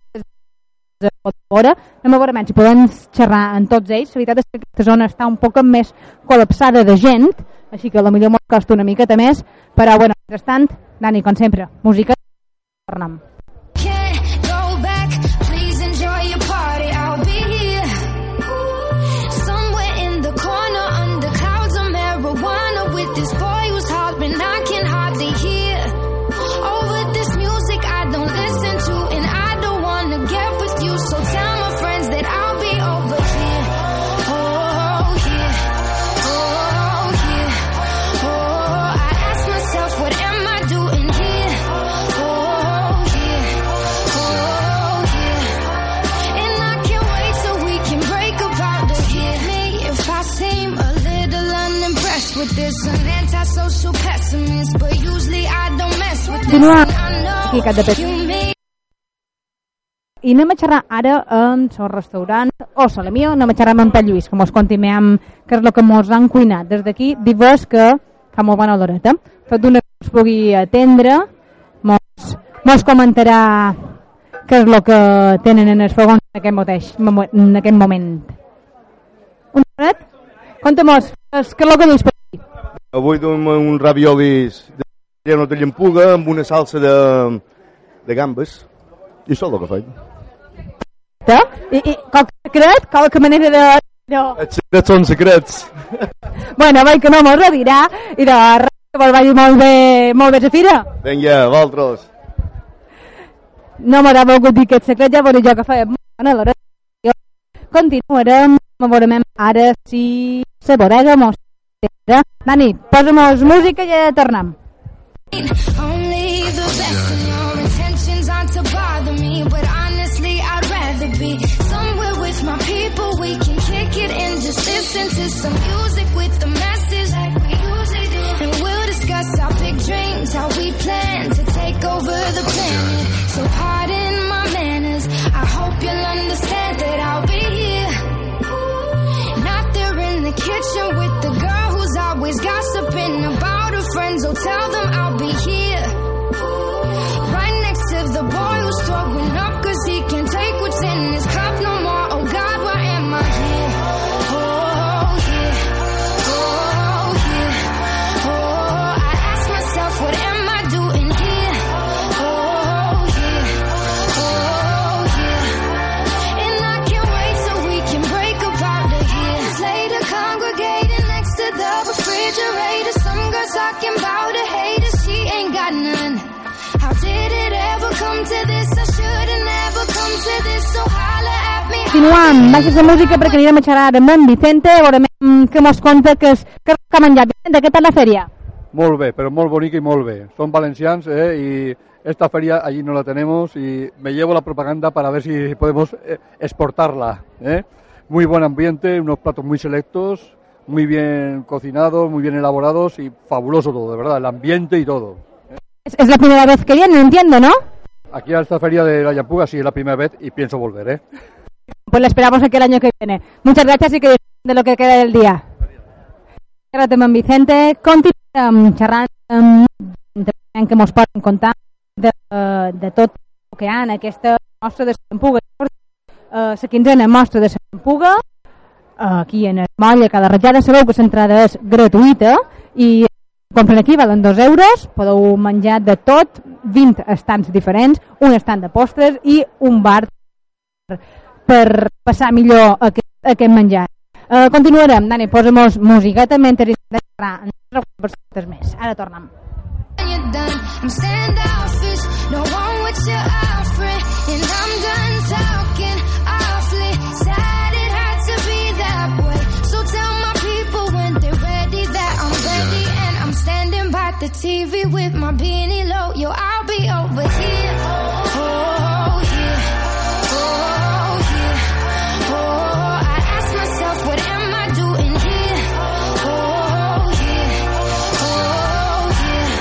de fora. Anem a veure menys podem xerrar en tots ells. La veritat és que aquesta zona està un poc més col·lapsada de gent, així que potser m'ho costa una miqueta més, però bueno, mentrestant, Dani, com sempre, música, tornem. Mess with this. Continua And I know aquí, Cat de mean I anem a xerrar ara amb el restaurant o Salamio, anem a xerrar amb en Pep Lluís, que mos continuem què és el que mos han cuinat. Des d'aquí, dir-vos que fa molt bona oloreta. Tot d'una que us pugui atendre, mos, mos comentarà què és el que tenen en els fogons en aquest, mateix, en aquest moment. Un moment? Conta-mos, què és el que dius per aquí? Avui duem un raviolis de lleno de llampuga amb una salsa de, de gambes. I això és el que faig. I, i qualque secret, qualque manera de... No. Els secrets són secrets. Bueno, veig que no mos ho dirà i de res, que vos vagi molt bé, molt bé la fira. Vinga, vosaltres. No m'haurà volgut dir aquest secret, ja veuré jo que feia molt bona l'hora. Continuarem, veurem ara si la bodega mos. Dani, posa'm música i ja tornem. Only the best your intentions aren't to bother me, but honestly, I'd rather be somewhere with my people. We can kick it and just listen to some music with the message like we usually do. And we'll discuss our big dreams, how we plan to take over the planet. So, pardon my manners. I hope you'll understand that I'll be here. Not there in the kitchen with the girl who's always gossiping about her friends. Oh, tell them I'll be here. Continuam, baixes de música perquè anirem a xerrar amb en Vicente, veurem que mos conta que, és, que, que ha menjat. Vicente, què tal la fèria? Molt bé, pero muy bonita y muy bé. Son valencians eh, y esta feria allí no la tenemos y me llevo la propaganda para ver si podemos eh, exportarla. eh. Muy buen ambiente, unos platos muy selectos, muy bien cocinados, muy bien elaborados y fabuloso todo, de verdad, el ambiente y todo. Es, es la primera vez que viene, entiendo, ¿no? Aquí a esta feria de la Yampuga sí es la primera vez y pienso volver. ¿eh? Pues la esperamos aquí el año que viene. Muchas gracias y que de lo que queda del día. Gràcies amb en Vicente. Continuem xerrant amb gent que mos poden contar de, de tot el que hi ha en aquesta mostra de Sampuga. Eh, la quinzena mostra de Sampuga, aquí en el moll a cada ratllada. Sabeu que l'entrada és gratuïta i compren aquí, valen dos euros, podeu menjar de tot, 20 estants diferents, un estant de postres i un bar per passar millor aquest, aquest menjar. Uh, continuarem, Dani, posa'm musiqueta mentre intentem persones més. Ara tornem. I'm standoffish, no one with your offering, and I'm done TV with my beanie low. Yo, I'll be over here. Oh, here. Oh, here. Oh, I ask myself, what am I doing here? Oh, here. Oh, here.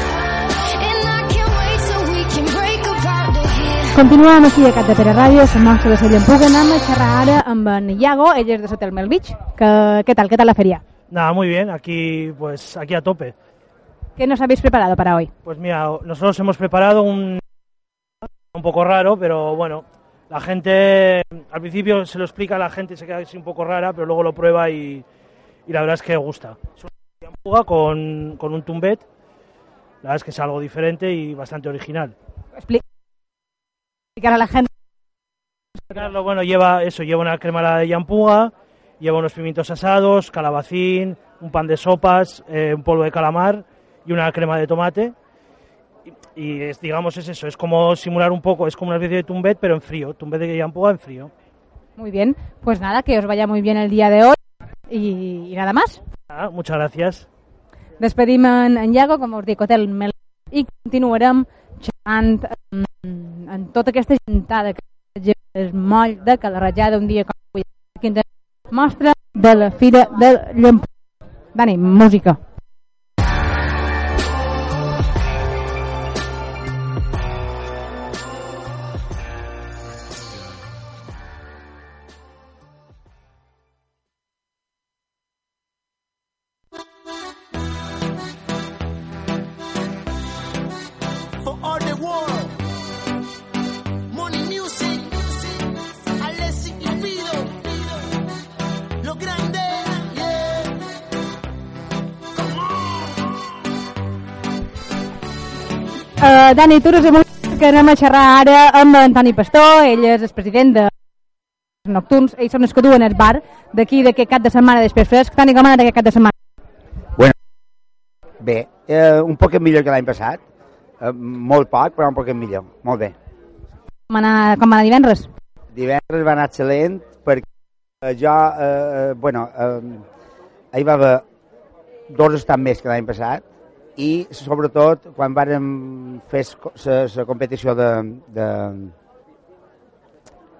And I can't wait so we can break apart the here. Continuem aquí a Cat de Pere Ràdio, la mostra de Sella Empuga. Anem a xerrar ara amb en Iago, ell és de Sotel Mel Beach. Que, què tal, què tal la feria? Nada, muy bien, aquí pues aquí a tope. ¿Qué nos habéis preparado para hoy? Pues mira, nosotros hemos preparado un un poco raro, pero bueno, la gente al principio se lo explica a la gente y se queda así un poco rara, pero luego lo prueba y, y la verdad es que gusta. Es una fuga con, con un tumbet, la verdad es que es algo diferente y bastante original. Expli- Explicar a la gente. Carlos, bueno, lleva eso, lleva una crema de yampuga, lleva unos pimientos asados, calabacín, un pan de sopas, eh, un polvo de calamar y una crema de tomate. Y, es, digamos, es eso, es como simular un poco, es como una especie de tumbet, pero en frío, tumbet de yampuga en frío. Muy bien, pues nada, que os vaya muy bien el día de hoy y, y nada más. Ah, muchas gracias. Despedim en, en Iago, com us dic, Hotel Mel i continuarem xerrant en, en tota aquesta gentada que és moll de Calarratjada un dia com avui. Quinze mostra de la Fira del Llampú. Dani, música. Uh, Dani, tu eres de música que anem a xerrar ara amb Antoni Pastor, ell és el president de Nocturns, ells són els que duen el bar d'aquí d'aquest cap de setmana després fresc. Dani, com ha anat aquest cap de setmana? Bueno, bé, eh, un poc millor que l'any passat, eh, molt poc, però un poc millor, molt bé. Com ha anat, com ha anat divendres? Divendres va anar excel·lent perquè eh, jo, eh, eh, bueno, eh, ahir va haver dos estats més que l'any passat i sobretot quan vàrem fer la competició de, de,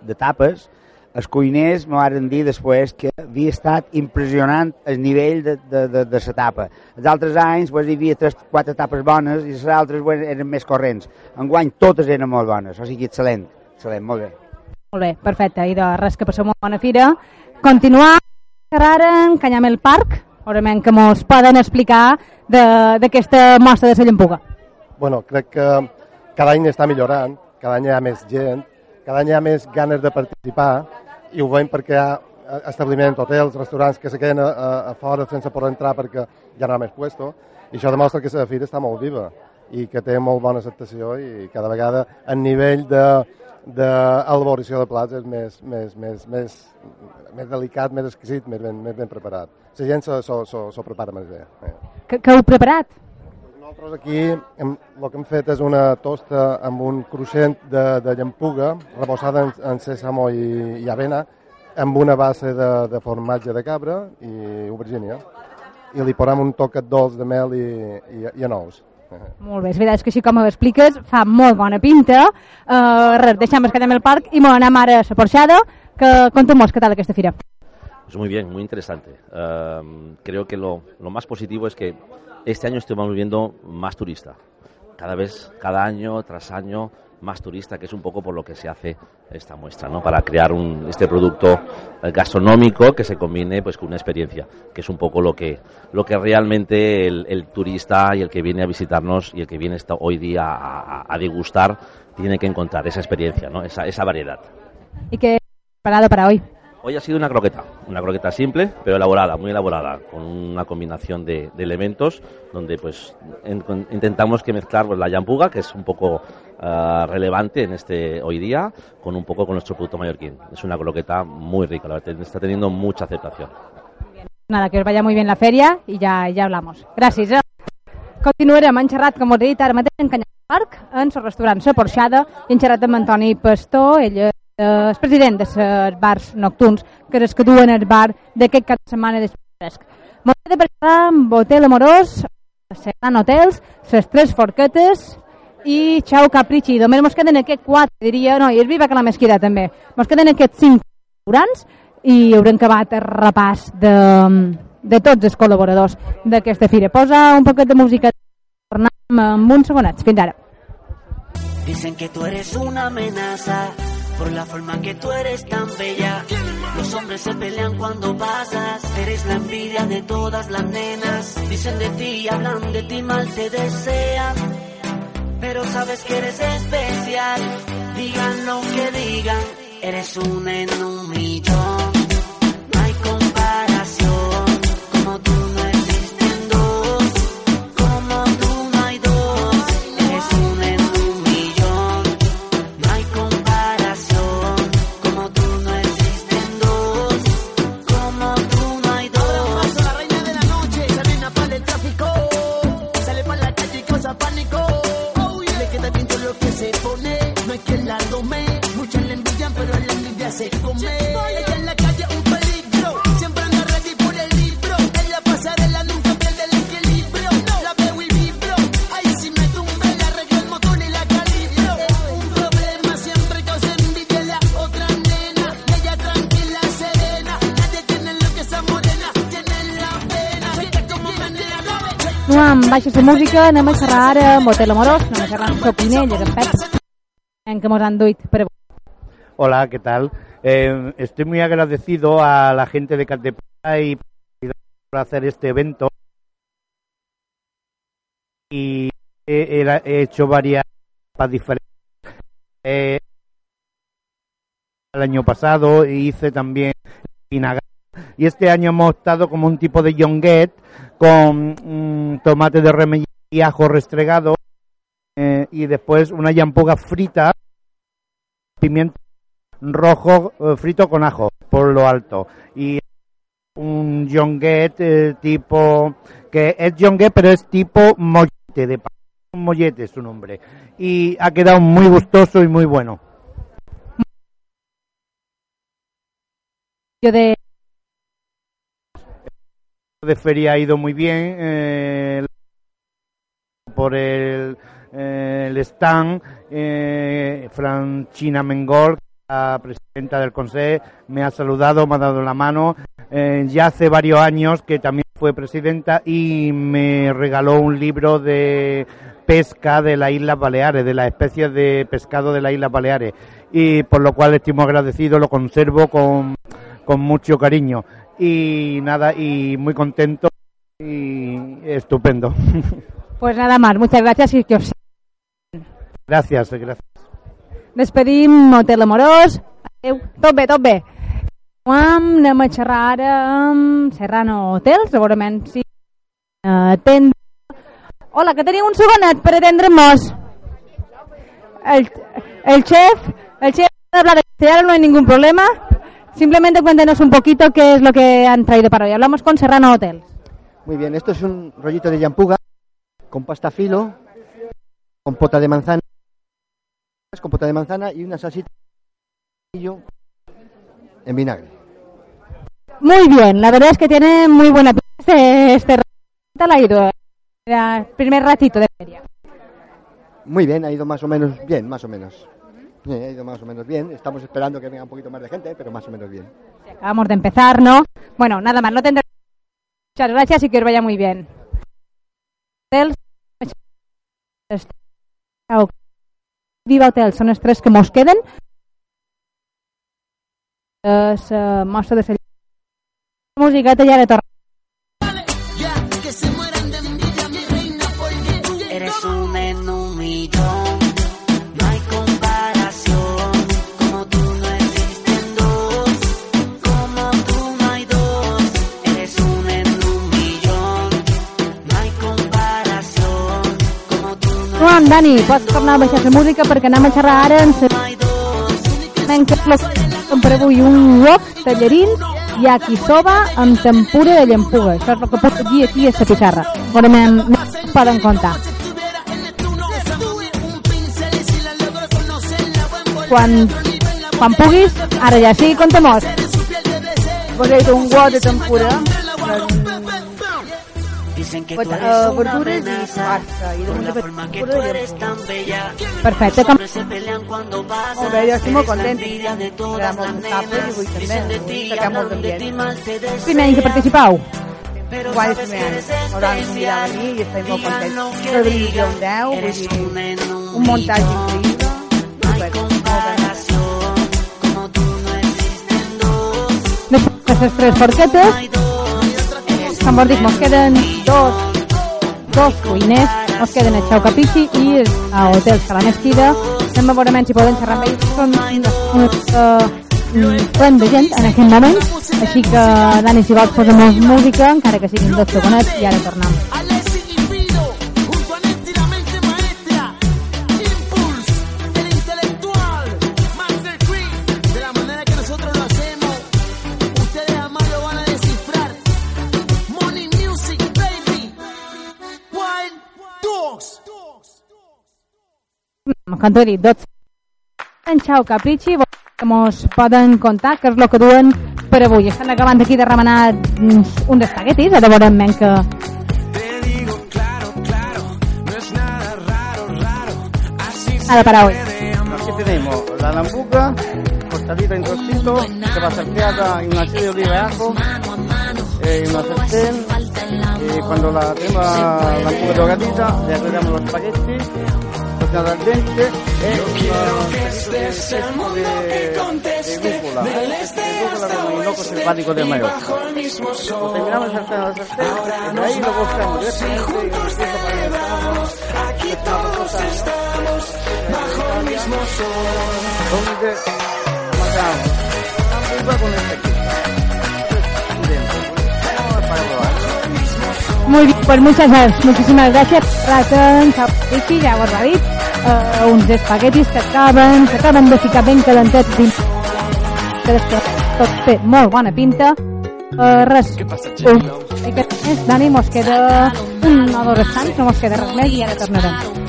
de tapes, els cuiners me varen dir després que havia estat impressionant el nivell de, de, de, de la tapa. Els altres anys pues, hi havia tres, quatre tapes bones i les altres bueno, eren més corrents. Enguany totes eren molt bones, o sigui, excel·lent, excel·lent, molt bé. Molt bé, perfecte. I de res, que passeu molt bona fira. Continuar, xerrar en Canyamel Park. Segurament que mos poden explicar de- d'aquesta mostra de la llampuga. Bueno, crec que cada any està millorant, cada any hi ha més gent, cada any hi ha més ganes de participar i ho veiem perquè hi ha eh, establiments, hotels, restaurants que se queden a, a, fora sense poder entrar perquè ja no hi ha més puesto i això demostra que la fira està molt viva i que té molt bona acceptació i cada vegada el nivell de d'elaboració de plats és més, més, més, més, més delicat, més exquisit, més ben, més ben preparat. La gent s'ho- prepara més bé. Que, que heu preparat? Nosaltres aquí hem, el que hem fet és una tosta amb un cruixent de, de llampuga rebossada en, en sèsamo i, i avena amb una base de, de formatge de cabra i aubergínia i li posem un toquet dolç de mel i, i, i anous. Molt bé, és veritat és que així com ho expliques fa molt bona pinta. Uh, res, deixem es quedem al parc i m'ho anem ara a la porxada, que conta'm-nos què tal aquesta fira. Pues muy bien, muy interesante. Um, creo que lo, lo más positivo es que este año estamos viendo más turista. Cada vez, cada año tras año, más turista, que es un poco por lo que se hace esta muestra, ¿no? Para crear un, este producto eh, gastronómico que se combine pues con una experiencia, que es un poco lo que, lo que realmente el, turista y el que viene a visitarnos y el que viene esta- hoy día a degustar tiene que encontrar esa experiencia, ¿no? Esa, esa variedad. ¿Y qué preparado para hoy? Hoy ha sido una croqueta, una croqueta simple, pero elaborada, muy elaborada, con una combinación de, de elementos donde pues intentamos que mezclar pues, la yampuga, que es un poco ah, relevante en este hoy día, con un poco con nuestro producto mallorquín. Es una croqueta muy rica, la verdad, está teniendo mucha aceptación. Nada, que os vaya muy bien la feria i ja, ja hablamos. Gràcies. Eh? Continuarem, hem xerrat, com us he dit, en Canyar Parc, en el restaurant La Porxada, i hem xerrat amb Antoni eh, el president dels bars nocturns, que és els que duen el bar d'aquest cap de setmana després. M'ho he de preparar amb Hotel Amorós, Seran Hotels, les tres forquetes i Xau Caprici. Només mos queden aquests quatre, diria, no, i és viva que la mesquida també. Mos queden aquests cinc restaurants i haurem acabat el repàs de, de tots els col·laboradors d'aquesta fira. Posa un poquet de música, tornem amb uns segonets. Fins ara. Dicen que tú eres una amenaza por la forma que tú eres tan bella. Los hombres se pelean cuando pasas. Eres la envidia de todas las nenas. Dicen de ti, hablan de ti, mal te desean. Pero sabes que eres especial. Digan lo que digan, eres una en un millón. La tome. Muchas le envidian, pero la envidia se come. Ella en la calle un peligro. Siempre anda ready por el libro. En la pasarela nunca pierde el equilibrio. La veo y vibro. Ahí si me tumba, le arreglo el motor y la calibro. Un problema siempre causa envidia la otra nena. Ella tranquila, serena. Nadie tiene lo que esa morena tiene en la pena. Mira cómo menea. No amb baixa la música, anem a xerrar amb Hotel Amorós, anem a xerrar amb Sopinelles, amb Pep, en què mos han duit per avui. Hola, ¿qué tal? Eh, estoy muy agradecido a la gente de Catepora y por hacer este evento. Y he, he- he hecho varias diferentes. Eh, el año pasado hice también. Y este año hemos optado como un tipo de yonguet con mm, tomate de remella y ajo restregado. eh, y después una yampuga frita, pimiento rojo eh, frito con ajo por lo alto. Y un yonguet eh, tipo que es yonguet pero es tipo mollete de un mollete es su nombre. Y ha quedado muy gustoso y muy bueno. Yo de de feria ha ido muy bien eh, por el, eh, el stand eh, Franchina Mengol la presidenta del Consejo me ha saludado, me ha dado la mano. Eh, ya hace varios años que también fue presidenta y me regaló un libro de pesca de las Islas Baleares, de las especies de pescado de las Islas Baleares. Y por lo cual estoy muy agradecido, lo conservo con, con mucho cariño. Y nada, y muy contento y estupendo. Pues nada más, muchas gracias y que os gracias, gracias. Despedim Hotel Amorós. Adéu. Tot bé, tot bé. Anem a xerrar ara amb Serrano Hotel, segurament sí. Atendre. Hola, que teniu un segonet per atendre'ns. El, el chef, el chef de hablar de castellano, no hay ningún problema. Simplemente cuéntenos un poquito qué es lo que han traído para hoy. Hablamos con Serrano Hotel. Muy bien, esto es un rollito de yampuga con pasta filo, compota de manzana, compota de manzana y una salsita en vinagre. Muy bien, la verdad es que tiene muy buena pinta este, este ratito. ¿Qué tal ha ido? El primer ratito de feria. Muy bien, ha ido más o menos bien, más o menos. Sí, ha ido más o menos bien. Estamos esperando que venga un poquito más de gente, pero más o menos bien. Acabamos de empezar, ¿no? Bueno, nada más, no tendré... Muchas gracias y que os vaya muy bien. Viva Hotel, són els tres que mos queden. Es uh, mostra de ser musiqueta i ara torna. Dani, pots tornar a baixar la música perquè anem a xerrar ara en és per avui un wok, tallarins, yakisoba amb tempura de llampuga. Això és el que pot dir aquí a la pissarra. Però me'n poden contar. Quan, quan puguis, ara ja sí, conta-mos. Hecho un wok de tempura Dicen que Pues, tú eh, eres una verduras y amenaza pasta, y Por luego la de forma que pura tú y eres tan bella Perfecte, com... Siempre se pelean cuando pasas Hombre, yo estoy muy Eres la contenta. envidia de todas Quedamos las en tapas y nenas voy también, Dicen de ¿no? ti, Sacamos hablan de también. ti mal te Primer any que participau. Pero Igual sabes se que eres me Ahora han convidado a especial mí y estoy muy Digan contenta. lo que Soy digan, John Dow, vull Eres dir, un en un un montatge millón. increïble. No hay comparación Como tú no existen dos Després les tres forquetes, vos dic, mos queden dos, dos cuiners, mos queden a Xau Capici i a Hotels Cala Mesquida. Anem a veure si poden xerrar amb ells. Són uh, plen de gent en aquest moment, així que, Dani, si vols posem música, encara que siguin dos segonets, i ara tornem. Dit, dos en Xau Caprici, que mos poden contar què és el que duen per avui. Estan acabant aquí de remenar uns, uns espaguetis, ara veurem men que... Ara para hoy. Aquí tenemos la lambuca, cortadita en trocitos, que va salteada en una serie de oliva ajo, en una sartén. Y cuando la tenemos la lambuca doradita, le agregamos los espaguetis, cocinada al dente, eh, unos palitos de queso de, de rúcula, de rúcula con hinojo selvático de mayor. Lo terminamos de saltear en la sartén, y de ahí lo buscamos directamente y lo empiezo para el Aquí todos estamos bajo el mismo sol. Donde matamos la lambuca con este queso. Dentro. Para probar. Muy bien, pues muchas gracias, muchísimas gracias. Raten, Xau Caprici, ja Uh, uns espaguetis que acaben, que acaben de ficar ben calentets dins que després tot té molt bona pinta. Uh, res, un, i que més, Dani, mos queda un o dos restants, no mos queda res més i ara tornarem.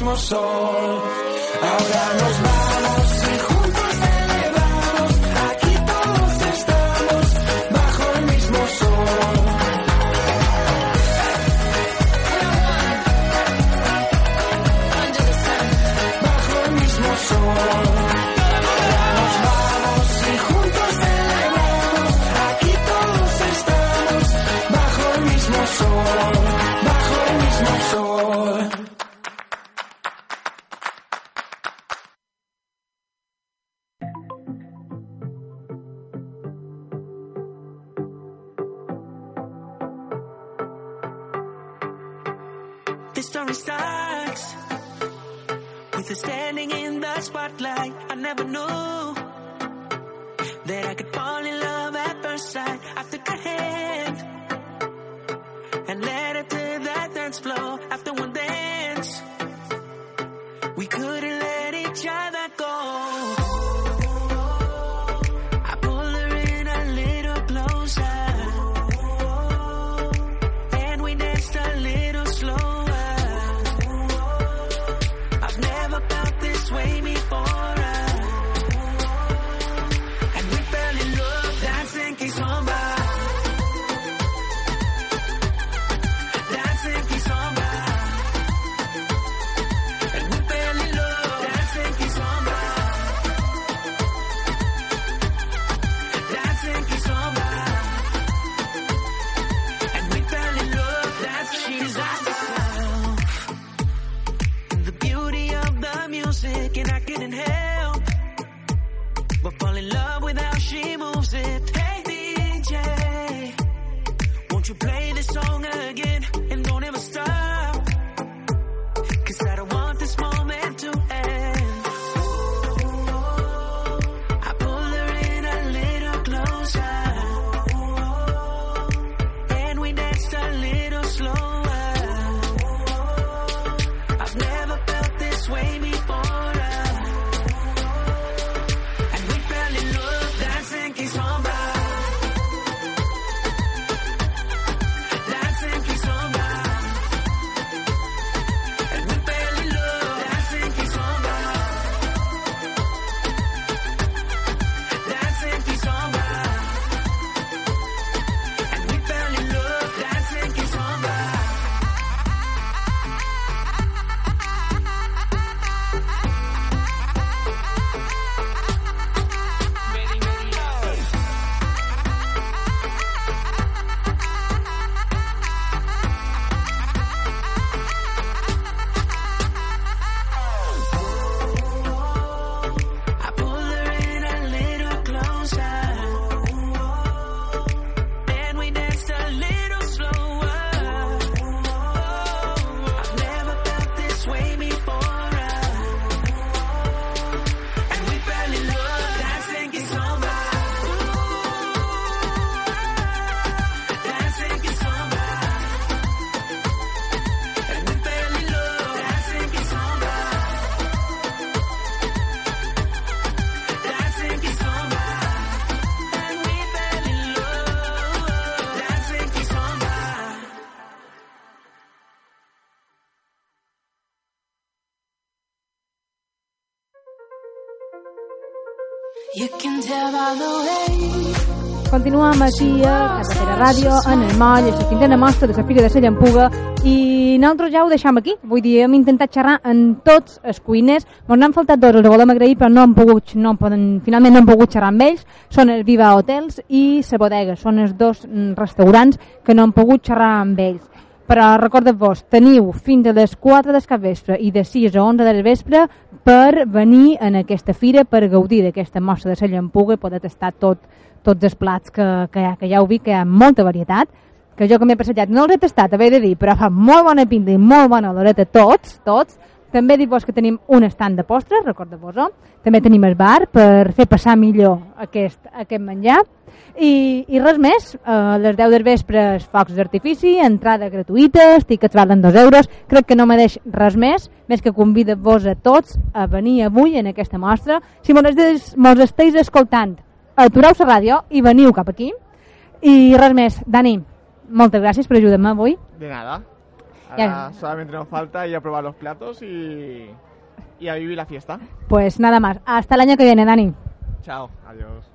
Bajo el mismo sol. Continuem aquí a Carretera Ràdio, en el moll, és la quinzena mostra de la Fira de la Llampuga i nosaltres ja ho deixam aquí. Vull dir, hem intentat xerrar amb tots els cuiners. Ens n'han faltat dos, els volem agrair, però no han pogut, no han poden, finalment no hem pogut xerrar amb ells. Són el Viva Hotels i la Bodega. Són els dos mm, restaurants que no han pogut xerrar amb ells. Però recordeu-vos, teniu fins a les 4 del capvespre i de 6 a 11 del vespre per venir en aquesta fira, per gaudir d'aquesta mostra de la llampuga i poder tastar tot, tots els plats que, que, que ja ho vi, que hi ha molta varietat, que jo que m'he passejat no els he tastat, haver de dir, però fa molt bona pinta i molt bona oloreta tots, tots. També dic-vos que tenim un estand de postres, recordeu-vos-ho. També tenim el bar per fer passar millor aquest, aquest menjar. I, I res més, a les 10 del vespre focs d'artifici, entrada gratuïta, els valen 2 euros, crec que no me deix res més, més que convida-vos a tots a venir avui en aquesta mostra. Si mos esteu escoltant, atureu la ràdio i veniu cap aquí. I res més, Dani, moltes gràcies per ajudar-me avui. De nada. Ya. Solamente nos falta ir a probar los platos y, y a vivir la fiesta. Pues nada más. Hasta el año que viene, Dani. Chao. Adiós.